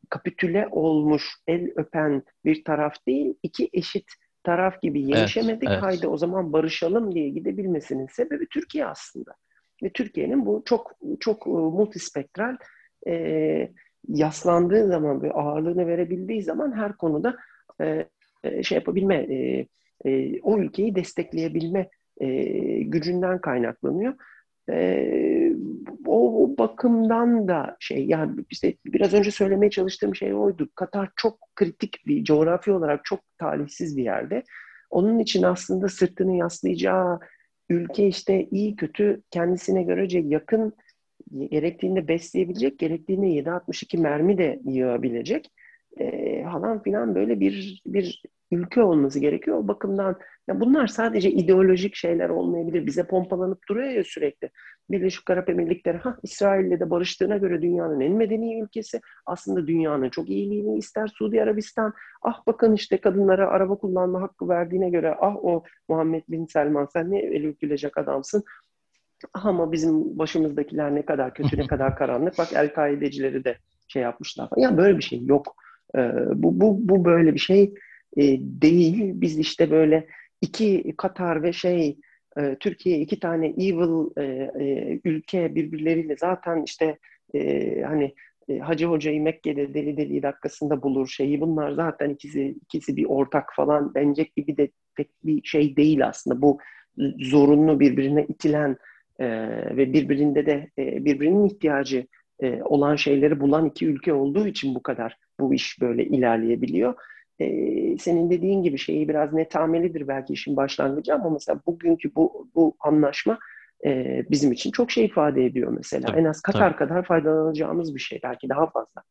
kapitüle olmuş el öpen bir taraf değil iki eşit taraf gibi yenişemedik evet, evet. haydi o zaman barışalım diye gidebilmesinin sebebi Türkiye aslında. Ve Türkiye'nin bu çok çok e, multispektral e, yaslandığı zaman ve ağırlığını verebildiği zaman her konuda e, e şey yapabilme, e, e, o ülkeyi destekleyebilme e, gücünden kaynaklanıyor. E, o, o bakımdan da şey yani işte biraz önce söylemeye çalıştığım şey oydu. Katar çok kritik bir coğrafi olarak çok talihsiz bir yerde. Onun için aslında sırtını yaslayacağı ülke işte iyi kötü kendisine görece yakın gerektiğinde besleyebilecek, gerektiğinde 7.62 mermi de yığabilecek e, falan filan böyle bir bir ülke olması gerekiyor. O bakımdan ya bunlar sadece ideolojik şeyler olmayabilir. Bize pompalanıp duruyor ya sürekli. Birleşik Arap Emirlikleri ha İsrail'le de barıştığına göre dünyanın en medeni ülkesi. Aslında dünyanın çok iyiliğini ister Suudi Arabistan. Ah bakın işte kadınlara araba kullanma hakkı verdiğine göre ah o Muhammed Bin Selman sen ne eli gülecek adamsın. Ah ama bizim başımızdakiler ne kadar kötü ne (laughs) kadar karanlık. Bak El-Kaidecileri de şey yapmışlar. Ya böyle bir şey yok. Ee, bu, bu, bu böyle bir şey e, değil. Biz işte böyle iki Katar ve şey e, Türkiye iki tane evil e, e, ülke birbirleriyle zaten işte e, hani e, Hacı Hoca'yı Mekke'de deli deli dakikasında bulur şeyi. Bunlar zaten ikisi ikisi bir ortak falan denecek gibi de pek bir şey değil aslında. Bu zorunlu birbirine itilen e, ve birbirinde de e, birbirinin ihtiyacı e, olan şeyleri bulan iki ülke olduğu için bu kadar bu iş böyle ilerleyebiliyor. Ee, senin dediğin gibi şeyi biraz netamelidir belki işin başlangıcı ama mesela bugünkü bu, bu anlaşma e, bizim için çok şey ifade ediyor mesela. Tabii, en az Katar tabii. kadar faydalanacağımız bir şey belki daha fazla.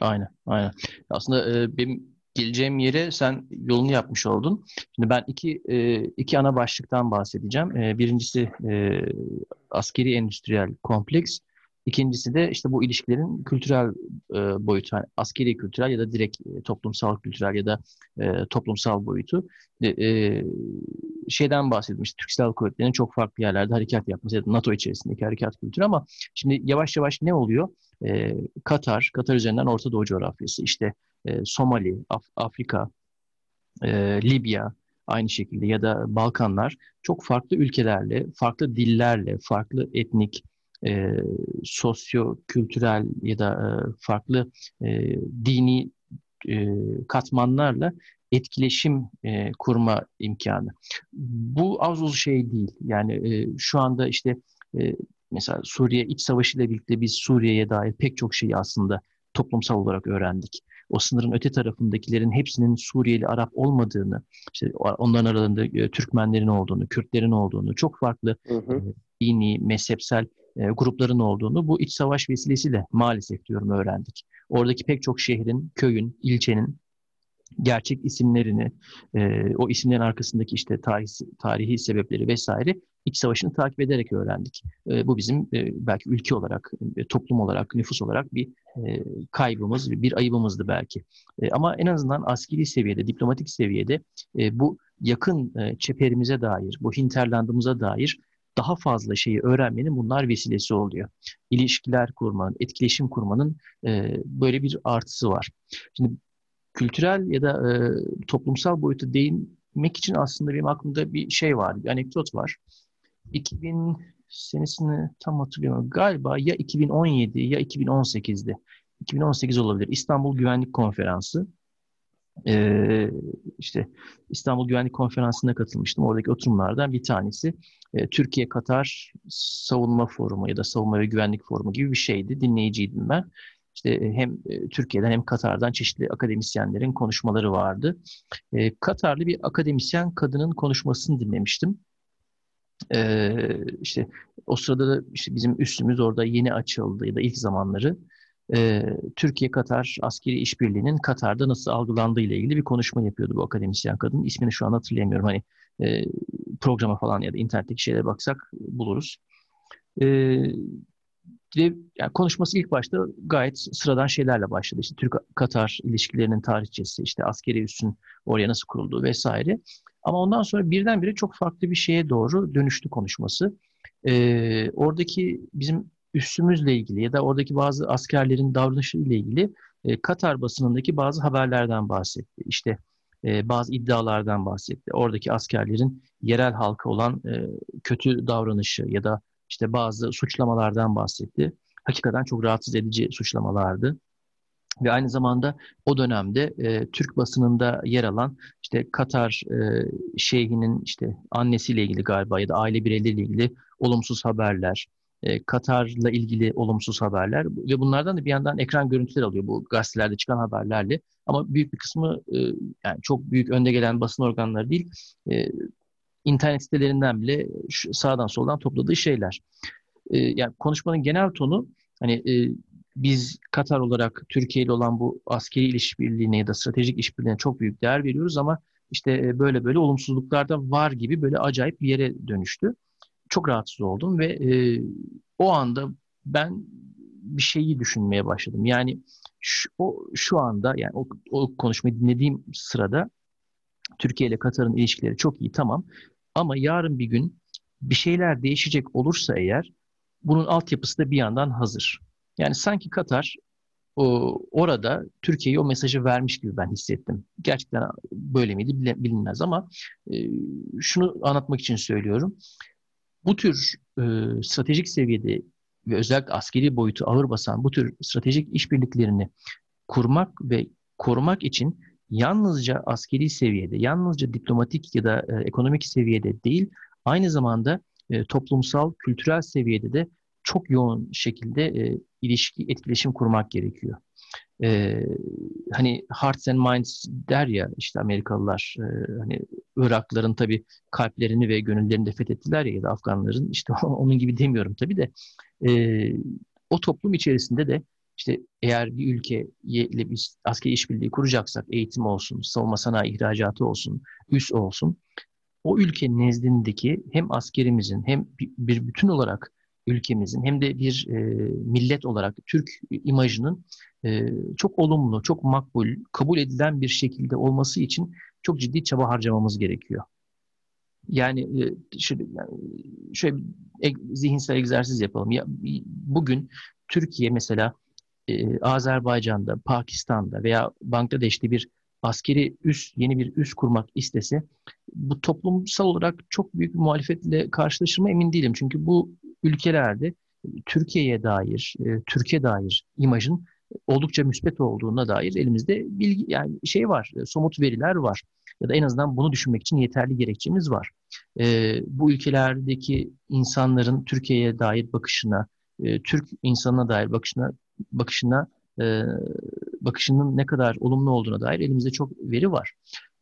Aynen, aynen. Aslında e, benim geleceğim yere sen yolunu yapmış oldun. Şimdi ben iki e, iki ana başlıktan bahsedeceğim. E, birincisi e, askeri endüstriyel kompleks. İkincisi de işte bu ilişkilerin kültürel e, boyutu, yani askeri kültürel ya da direkt e, toplumsal kültürel ya da e, toplumsal boyutu. E, e, şeyden bahsedilmiş, Türk Silahlı Kuvvetleri'nin çok farklı yerlerde harekat yapması, ya da NATO içerisindeki harekat kültürü ama şimdi yavaş yavaş ne oluyor? E, Katar, Katar üzerinden Orta Doğu coğrafyası, işte e, Somali, Af- Afrika, e, Libya, aynı şekilde ya da Balkanlar çok farklı ülkelerle, farklı dillerle, farklı etnik, e, sosyo-kültürel ya da e, farklı e, dini e, katmanlarla etkileşim e, kurma imkanı. Bu az uz şey değil. Yani e, şu anda işte e, mesela Suriye iç savaşı ile birlikte biz Suriye'ye dair pek çok şeyi aslında toplumsal olarak öğrendik. O sınırın öte tarafındakilerin hepsinin Suriyeli Arap olmadığını, işte onların aralarında e, Türkmenlerin olduğunu, Kürtlerin olduğunu, çok farklı hı hı. E, dini, mezhepsel e, grupların olduğunu bu iç savaş vesilesiyle maalesef diyorum öğrendik. Oradaki pek çok şehrin, köyün, ilçenin gerçek isimlerini, e, o isimlerin arkasındaki işte tarih, tarihi sebepleri vesaire iç savaşını takip ederek öğrendik. E, bu bizim e, belki ülke olarak, e, toplum olarak, nüfus olarak bir e, kaybımız, bir ayıbımızdı belki. E, ama en azından askeri seviyede, diplomatik seviyede e, bu yakın e, çeperimize dair, bu hinterlandımıza dair daha fazla şeyi öğrenmenin bunlar vesilesi oluyor. İlişkiler kurmanın, etkileşim kurmanın e, böyle bir artısı var. Şimdi kültürel ya da e, toplumsal boyuta değinmek için aslında benim aklımda bir şey var, bir anekdot var. 2000 senesini tam hatırlıyorum. Galiba ya 2017 ya 2018'di. 2018 olabilir. İstanbul Güvenlik Konferansı. Ee, işte İstanbul Güvenlik Konferansı'na katılmıştım. Oradaki oturumlardan bir tanesi e, Türkiye-Katar Savunma Forumu ya da Savunma ve Güvenlik Forumu gibi bir şeydi. Dinleyiciydim ben. İşte e, hem e, Türkiye'den hem Katar'dan çeşitli akademisyenlerin konuşmaları vardı. E, Katarlı bir akademisyen kadının konuşmasını dinlemiştim. Ee, işte o sırada da işte bizim üstümüz orada yeni açıldı ya da ilk zamanları e, Türkiye-Katar askeri işbirliğinin Katar'da nasıl algılandığı ile ilgili bir konuşma yapıyordu bu akademisyen kadın. İsmini şu an hatırlayamıyorum. Hani e, programa falan ya da internetteki şeylere baksak buluruz. E, ve yani konuşması ilk başta gayet sıradan şeylerle başladı. İşte Türk-Katar ilişkilerinin tarihçesi, işte askeri üssün oraya nasıl kurulduğu vesaire. Ama ondan sonra birdenbire çok farklı bir şeye doğru dönüştü konuşması. Ee, oradaki bizim üssümüzle ilgili ya da oradaki bazı askerlerin davranışıyla ilgili e, Katar basınındaki bazı haberlerden bahsetti. İşte e, bazı iddialardan bahsetti. Oradaki askerlerin yerel halka olan e, kötü davranışı ya da işte bazı suçlamalardan bahsetti. Hakikaten çok rahatsız edici suçlamalardı. Ve aynı zamanda o dönemde e, Türk basınında yer alan işte Katar e, şeyhinin işte annesiyle ilgili galiba ya da aile bireyleriyle ilgili olumsuz haberler, e, Katar'la ilgili olumsuz haberler ve bunlardan da bir yandan ekran görüntüler alıyor bu gazetelerde çıkan haberlerle. Ama büyük bir kısmı e, yani çok büyük önde gelen basın organları değil, e, internet sitelerinden bile sağdan soldan topladığı şeyler. Yani konuşmanın genel tonu hani biz Katar olarak Türkiye ile olan bu askeri işbirliğine ya da stratejik işbirliğine çok büyük değer veriyoruz ama işte böyle böyle olumsuzluklar da var gibi böyle acayip bir yere dönüştü. Çok rahatsız oldum ve e, o anda ben bir şeyi düşünmeye başladım. Yani şu, o, şu anda yani o, o konuşmayı dinlediğim sırada Türkiye ile Katar'ın ilişkileri çok iyi tamam ama yarın bir gün bir şeyler değişecek olursa eğer bunun altyapısı da bir yandan hazır. Yani sanki Katar o, orada Türkiye'ye o mesajı vermiş gibi ben hissettim. Gerçekten böyle miydi bilinmez ama e, şunu anlatmak için söylüyorum. Bu tür e, stratejik seviyede ve özellikle askeri boyutu ağır basan bu tür stratejik işbirliklerini kurmak ve korumak için yalnızca askeri seviyede, yalnızca diplomatik ya da e, ekonomik seviyede değil, aynı zamanda e, toplumsal, kültürel seviyede de çok yoğun şekilde e, ilişki, etkileşim kurmak gerekiyor. E, hani hearts and minds der ya işte Amerikalılar e, hani Iraklıların tabii kalplerini ve gönüllerini de fethettiler ya ya da Afganların işte (laughs) onun gibi demiyorum tabii de. E, o toplum içerisinde de işte eğer bir ülkeyle biz askeri işbirliği kuracaksak eğitim olsun, savunma sanayi ihracatı olsun, üs olsun o ülke nezdindeki hem askerimizin hem bir bütün olarak ülkemizin hem de bir e, millet olarak Türk imajının e, çok olumlu, çok makbul, kabul edilen bir şekilde olması için çok ciddi çaba harcamamız gerekiyor. Yani e, şöyle, şöyle bir zihinsel egzersiz yapalım. Ya, bugün Türkiye mesela e, Azerbaycan'da, Pakistan'da veya Bangladeş'te bir askeri üs, yeni bir üs kurmak istese bu toplumsal olarak çok büyük muhalefetle karşılaşır emin değilim. Çünkü bu ülkelerde Türkiye'ye dair, e, Türkiye dair imajın oldukça müspet olduğuna dair elimizde bilgi yani şey var, e, somut veriler var. Ya da en azından bunu düşünmek için yeterli gerekçemiz var. E, bu ülkelerdeki insanların Türkiye'ye dair bakışına, e, Türk insanına dair bakışına bakışına e, bakışının ne kadar olumlu olduğuna dair elimizde çok veri var.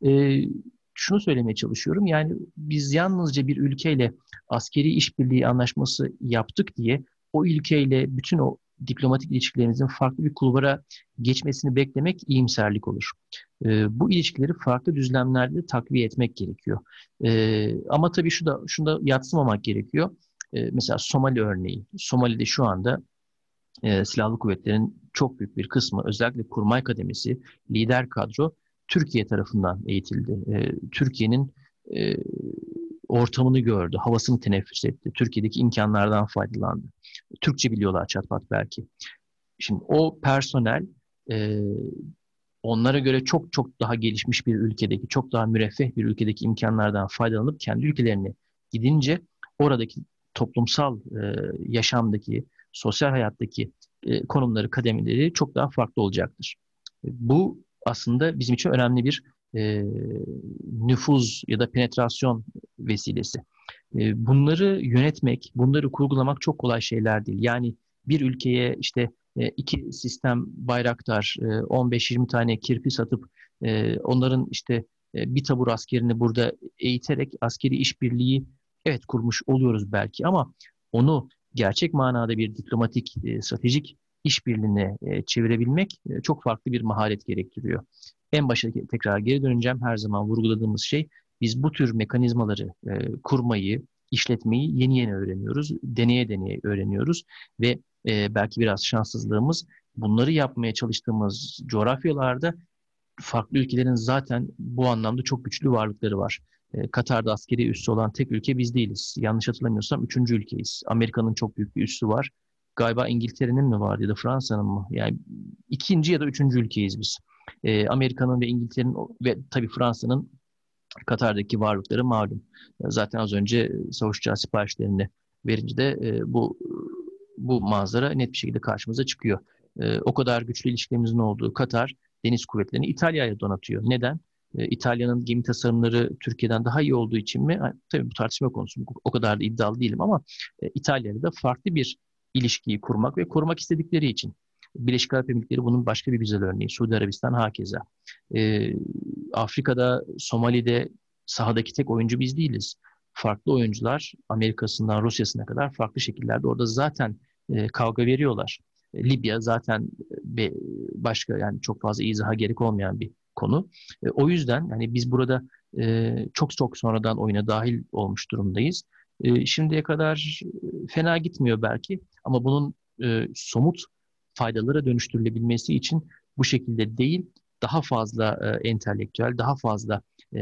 E, şunu söylemeye çalışıyorum. Yani biz yalnızca bir ülkeyle askeri işbirliği anlaşması yaptık diye o ülkeyle bütün o diplomatik ilişkilerimizin farklı bir kulvara geçmesini beklemek iyimserlik olur. E, bu ilişkileri farklı düzlemlerde takviye etmek gerekiyor. E, ama tabii şu da şunu da yatsımamak gerekiyor. E, mesela Somali örneği. Somali'de şu anda e, silahlı kuvvetlerin çok büyük bir kısmı özellikle kurmay kademesi, lider kadro Türkiye tarafından eğitildi. E, Türkiye'nin e, ortamını gördü, havasını teneffüs etti. Türkiye'deki imkanlardan faydalandı. Türkçe biliyorlar çatpat belki. Şimdi o personel e, onlara göre çok çok daha gelişmiş bir ülkedeki, çok daha müreffeh bir ülkedeki imkanlardan faydalanıp kendi ülkelerine gidince oradaki toplumsal e, yaşamdaki, sosyal hayattaki e, konumları, kademeleri çok daha farklı olacaktır. Bu aslında bizim için önemli bir e, nüfuz ya da penetrasyon vesilesi. E, bunları yönetmek, bunları kurgulamak çok kolay şeyler değil. Yani bir ülkeye işte e, iki sistem bayraktar, e, 15-20 tane kirpi satıp e, onların işte e, bir tabur askerini burada eğiterek askeri işbirliği evet kurmuş oluyoruz belki ama onu gerçek manada bir diplomatik, e, stratejik işbirliğine e, çevirebilmek e, çok farklı bir maharet gerektiriyor. En başa tekrar geri döneceğim. Her zaman vurguladığımız şey biz bu tür mekanizmaları e, kurmayı, işletmeyi yeni yeni öğreniyoruz. Deneye deneye öğreniyoruz ve belki biraz şanssızlığımız bunları yapmaya çalıştığımız coğrafyalarda farklı ülkelerin zaten bu anlamda çok güçlü varlıkları var. Katar'da askeri üssü olan tek ülke biz değiliz. Yanlış hatırlamıyorsam üçüncü ülkeyiz. Amerika'nın çok büyük bir üssü var. Galiba İngiltere'nin mi vardı ya da Fransa'nın mı? Yani ikinci ya da üçüncü ülkeyiz biz. E, Amerika'nın ve İngiltere'nin ve tabii Fransa'nın Katar'daki varlıkları malum. Zaten az önce savaşçı siparişlerini verince de e, bu bu manzara net bir şekilde karşımıza çıkıyor. E, o kadar güçlü ilişkilerimizin olduğu Katar deniz kuvvetlerini İtalya'ya donatıyor. Neden? E, İtalya'nın gemi tasarımları Türkiye'den daha iyi olduğu için mi? Tabii bu tartışma konusu. O kadar da iddialı değilim ama e, İtalya'da da farklı bir ilişkiyi kurmak ve korumak istedikleri için. Birleşik Arap Emirlikleri bunun başka bir güzel örneği. Suudi Arabistan hakeza. E, Afrika'da, Somali'de sahadaki tek oyuncu biz değiliz. Farklı oyuncular Amerika'sından Rusya'sına kadar farklı şekillerde orada zaten e, kavga veriyorlar. E, Libya zaten be, başka yani çok fazla izaha gerek olmayan bir konu. E, o yüzden hani biz burada e, çok çok sonradan oyuna dahil olmuş durumdayız. E, şimdiye kadar fena gitmiyor belki ama bunun e, somut faydalara dönüştürülebilmesi için bu şekilde değil, daha fazla e, entelektüel, daha fazla e,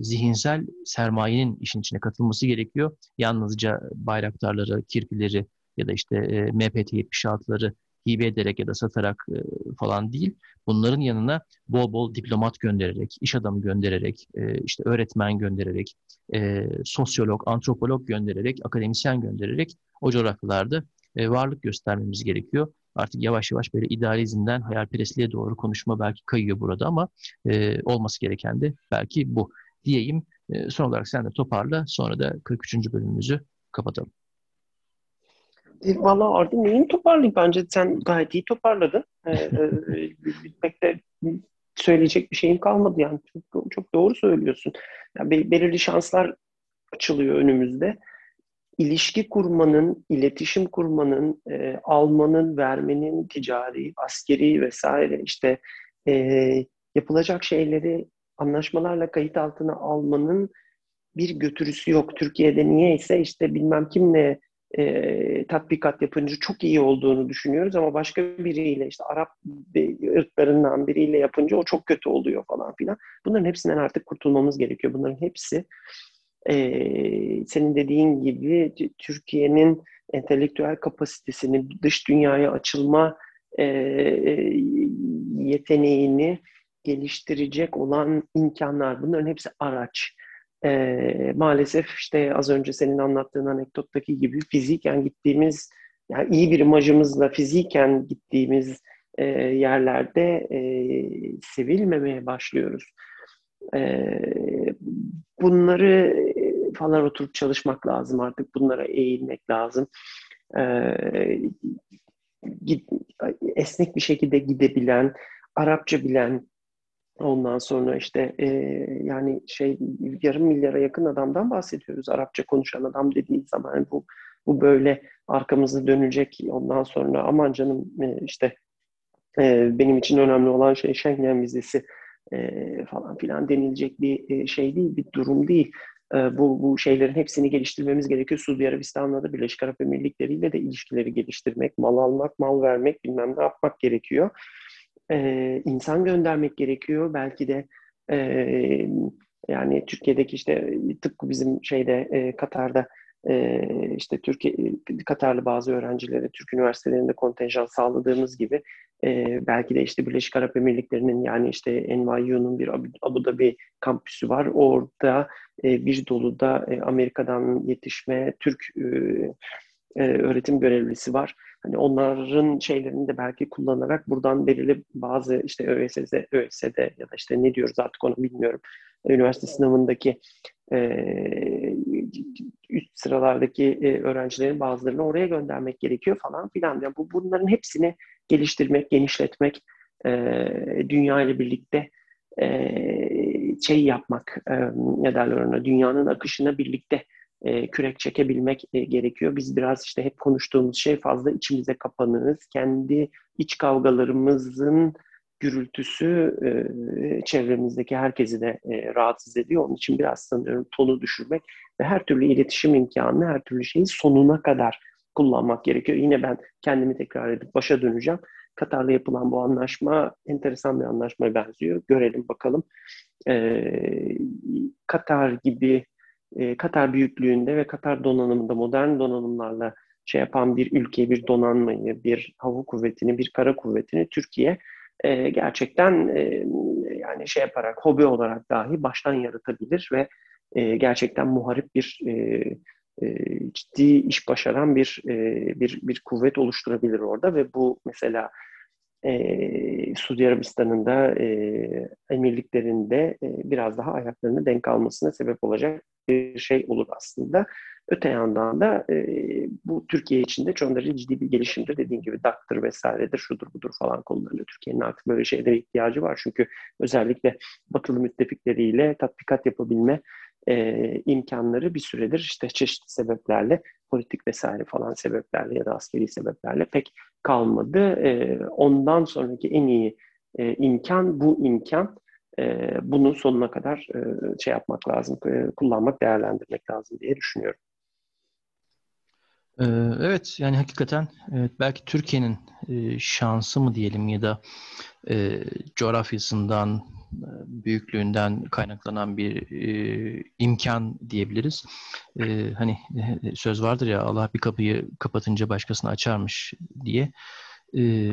zihinsel sermayenin işin içine katılması gerekiyor. Yalnızca bayraktarları, kirpileri ya da işte e, MPT-76'ları hibe ederek ya da satarak e, falan değil. Bunların yanına bol bol diplomat göndererek, iş adamı göndererek, e, işte öğretmen göndererek, e, sosyolog, antropolog göndererek, akademisyen göndererek o coğrafyalarda e, varlık göstermemiz gerekiyor. Artık yavaş yavaş böyle idealizmden hayalperestliğe doğru konuşma belki kayıyor burada ama e, olması gereken de belki bu diyeyim. E, son olarak sen de toparla sonra da 43. bölümümüzü kapatalım. E, Valla Arda neyin toparlayayım? Bence sen gayet iyi toparladın. E, e, (laughs) de söyleyecek bir şeyim kalmadı yani. Çok, çok doğru söylüyorsun. Yani belirli şanslar açılıyor önümüzde ilişki kurmanın, iletişim kurmanın, e, almanın, vermenin, ticari, askeri vesaire işte e, yapılacak şeyleri anlaşmalarla kayıt altına almanın bir götürüsü yok. Türkiye'de niye ise işte bilmem kimle e, tatbikat yapınca çok iyi olduğunu düşünüyoruz ama başka biriyle işte Arap ırklarından biriyle yapınca o çok kötü oluyor falan filan. Bunların hepsinden artık kurtulmamız gerekiyor. Bunların hepsi e, senin dediğin gibi Türkiye'nin entelektüel kapasitesini, dış dünyaya açılma e, yeteneğini geliştirecek olan imkanlar. Bunların hepsi araç. E, maalesef işte az önce senin anlattığın anekdottaki gibi fiziken gittiğimiz, yani iyi bir imajımızla fiziken gittiğimiz e, yerlerde e, sevilmemeye başlıyoruz. E, bunları falan oturup çalışmak lazım artık. Bunlara eğilmek lazım. Ee, esnek bir şekilde gidebilen, Arapça bilen, ondan sonra işte e, yani şey yarım milyara yakın adamdan bahsediyoruz. Arapça konuşan adam dediği zaman bu bu böyle arkamızı dönecek. Ondan sonra aman canım e, işte e, benim için önemli olan şey Schengen vizesi e, falan filan denilecek bir e, şey değil, bir durum değil. E, bu, bu şeylerin hepsini geliştirmemiz gerekiyor. Suudi Arabistan'la da Birleşik Arap Emirlikleri'yle de ilişkileri geliştirmek, mal almak, mal vermek, bilmem ne yapmak gerekiyor. E, insan göndermek gerekiyor. Belki de e, yani Türkiye'deki işte tıpkı bizim şeyde e, Katar'da e, işte Türkiye Katarlı bazı öğrencilere Türk üniversitelerinde kontenjan sağladığımız gibi e, belki de işte Birleşik Arap Emirlikleri'nin yani işte NYU'nun bir Abu Dhabi kampüsü var. Orada e, bir dolu da e, Amerika'dan yetişme Türk e, e, öğretim görevlisi var. Hani onların şeylerini de belki kullanarak buradan belirli bazı işte ÖSS, ÖSD ya da işte ne diyoruz artık onu bilmiyorum. Üniversite sınavındaki e, üst sıralardaki e, öğrencilerin bazılarını oraya göndermek gerekiyor falan filan. Yani bu bunların hepsini geliştirmek, genişletmek, e, dünya ile birlikte e, şey yapmak, e, ne derler ona, dünyanın akışına birlikte e, kürek çekebilmek e, gerekiyor. Biz biraz işte hep konuştuğumuz şey fazla içimize kapanığız. Kendi iç kavgalarımızın gürültüsü e, çevremizdeki herkesi de e, rahatsız ediyor. Onun için biraz sanıyorum tonu düşürmek ve her türlü iletişim imkanını, her türlü şeyi sonuna kadar kullanmak gerekiyor. Yine ben kendimi tekrar edip başa döneceğim. Katar'la yapılan bu anlaşma enteresan bir anlaşmaya benziyor. Görelim bakalım. Ee, Katar gibi, e, Katar büyüklüğünde ve Katar donanımında modern donanımlarla şey yapan bir ülke, bir donanmayı, bir hava kuvvetini, bir kara kuvvetini Türkiye e, gerçekten e, yani şey yaparak hobi olarak dahi baştan yaratabilir ve e, gerçekten muharip bir e, e, ciddi iş başaran bir e, bir bir kuvvet oluşturabilir orada ve bu mesela e, Suudi Arabistan'ın da e, emirliklerinde e, biraz daha ayaklarını denk almasına sebep olacak bir şey olur aslında. Öte yandan da e, bu Türkiye için de çok ciddi bir gelişimdir. Dediğim gibi DAK'tır vesairedir, şudur budur falan konularında Türkiye'nin artık böyle şeylere ihtiyacı var. Çünkü özellikle batılı müttefikleriyle tatbikat yapabilme e, imkanları bir süredir işte çeşitli sebeplerle, politik vesaire falan sebeplerle ya da askeri sebeplerle pek kalmadı. E, ondan sonraki en iyi e, imkan bu imkan. E, bunu sonuna kadar e, şey yapmak lazım, e, kullanmak, değerlendirmek lazım diye düşünüyorum. Evet yani hakikaten evet, belki Türkiye'nin şansı mı diyelim ya da e, coğrafyasından büyüklüğünden kaynaklanan bir e, imkan diyebiliriz. E, hani söz vardır ya Allah bir kapıyı kapatınca başkasını açarmış diye. E,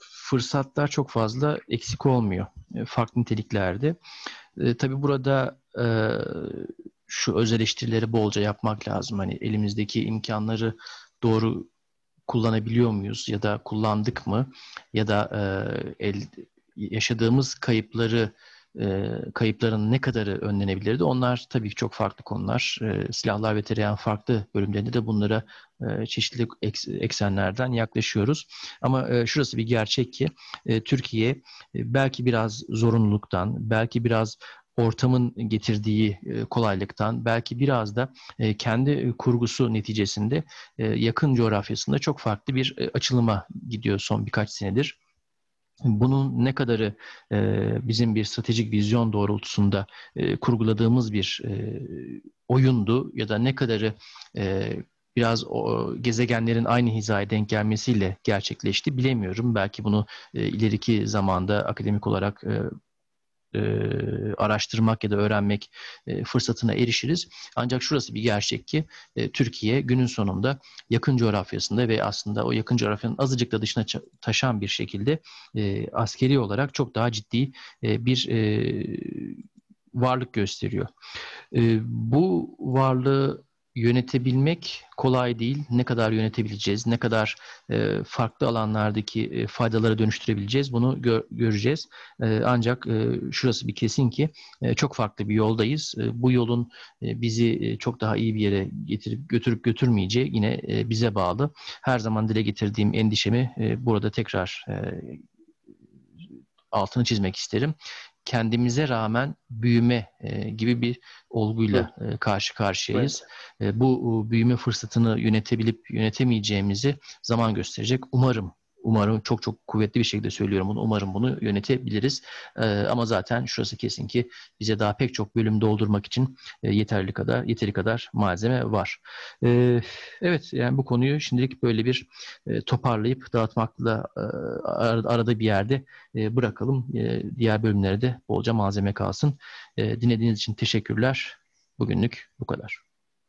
fırsatlar çok fazla eksik olmuyor. E, farklı niteliklerde. E, tabii burada e, şu öz eleştirileri bolca yapmak lazım. Hani elimizdeki imkanları doğru kullanabiliyor muyuz ya da kullandık mı ya da e, el, yaşadığımız kayıpları e, kayıpların ne kadarı önlenebilirdi? Onlar tabii ki çok farklı konular. E, silahlar ve tereyağı farklı bölümlerinde de bunlara e, çeşitli eks, eksenlerden yaklaşıyoruz. Ama e, şurası bir gerçek ki e, Türkiye e, belki biraz zorunluluktan, belki biraz ortamın getirdiği e, kolaylıktan belki biraz da e, kendi kurgusu neticesinde e, yakın coğrafyasında çok farklı bir açılıma gidiyor son birkaç senedir. Bunun ne kadarı bizim bir stratejik vizyon doğrultusunda kurguladığımız bir oyundu ya da ne kadarı biraz o gezegenlerin aynı hizaya denk gelmesiyle gerçekleşti bilemiyorum. Belki bunu ileriki zamanda akademik olarak e, araştırmak ya da öğrenmek e, fırsatına erişiriz. Ancak şurası bir gerçek ki e, Türkiye günün sonunda yakın coğrafyasında ve aslında o yakın coğrafyanın azıcık da dışına taşan bir şekilde e, askeri olarak çok daha ciddi e, bir e, varlık gösteriyor. E, bu varlığı yönetebilmek kolay değil. Ne kadar yönetebileceğiz, ne kadar e, farklı alanlardaki e, faydalara dönüştürebileceğiz bunu gör, göreceğiz. E, ancak e, şurası bir kesin ki e, çok farklı bir yoldayız. E, bu yolun e, bizi e, çok daha iyi bir yere getirip götürüp götürmeyeceği yine e, bize bağlı. Her zaman dile getirdiğim endişemi e, burada tekrar e, altını çizmek isterim kendimize rağmen büyüme e, gibi bir olguyla e, karşı karşıyayız. Evet. E, bu büyüme fırsatını yönetebilip yönetemeyeceğimizi zaman gösterecek. Umarım Umarım çok çok kuvvetli bir şekilde söylüyorum bunu. Umarım bunu yönetebiliriz. Ee, ama zaten şurası kesin ki bize daha pek çok bölüm doldurmak için e, yeterli kadar yeteri kadar malzeme var. Ee, evet yani bu konuyu şimdilik böyle bir e, toparlayıp dağıtmakla e, arada bir yerde bırakalım. Diğer bölümlere de bolca malzeme kalsın. Dinlediğiniz için teşekkürler. Bugünlük bu kadar.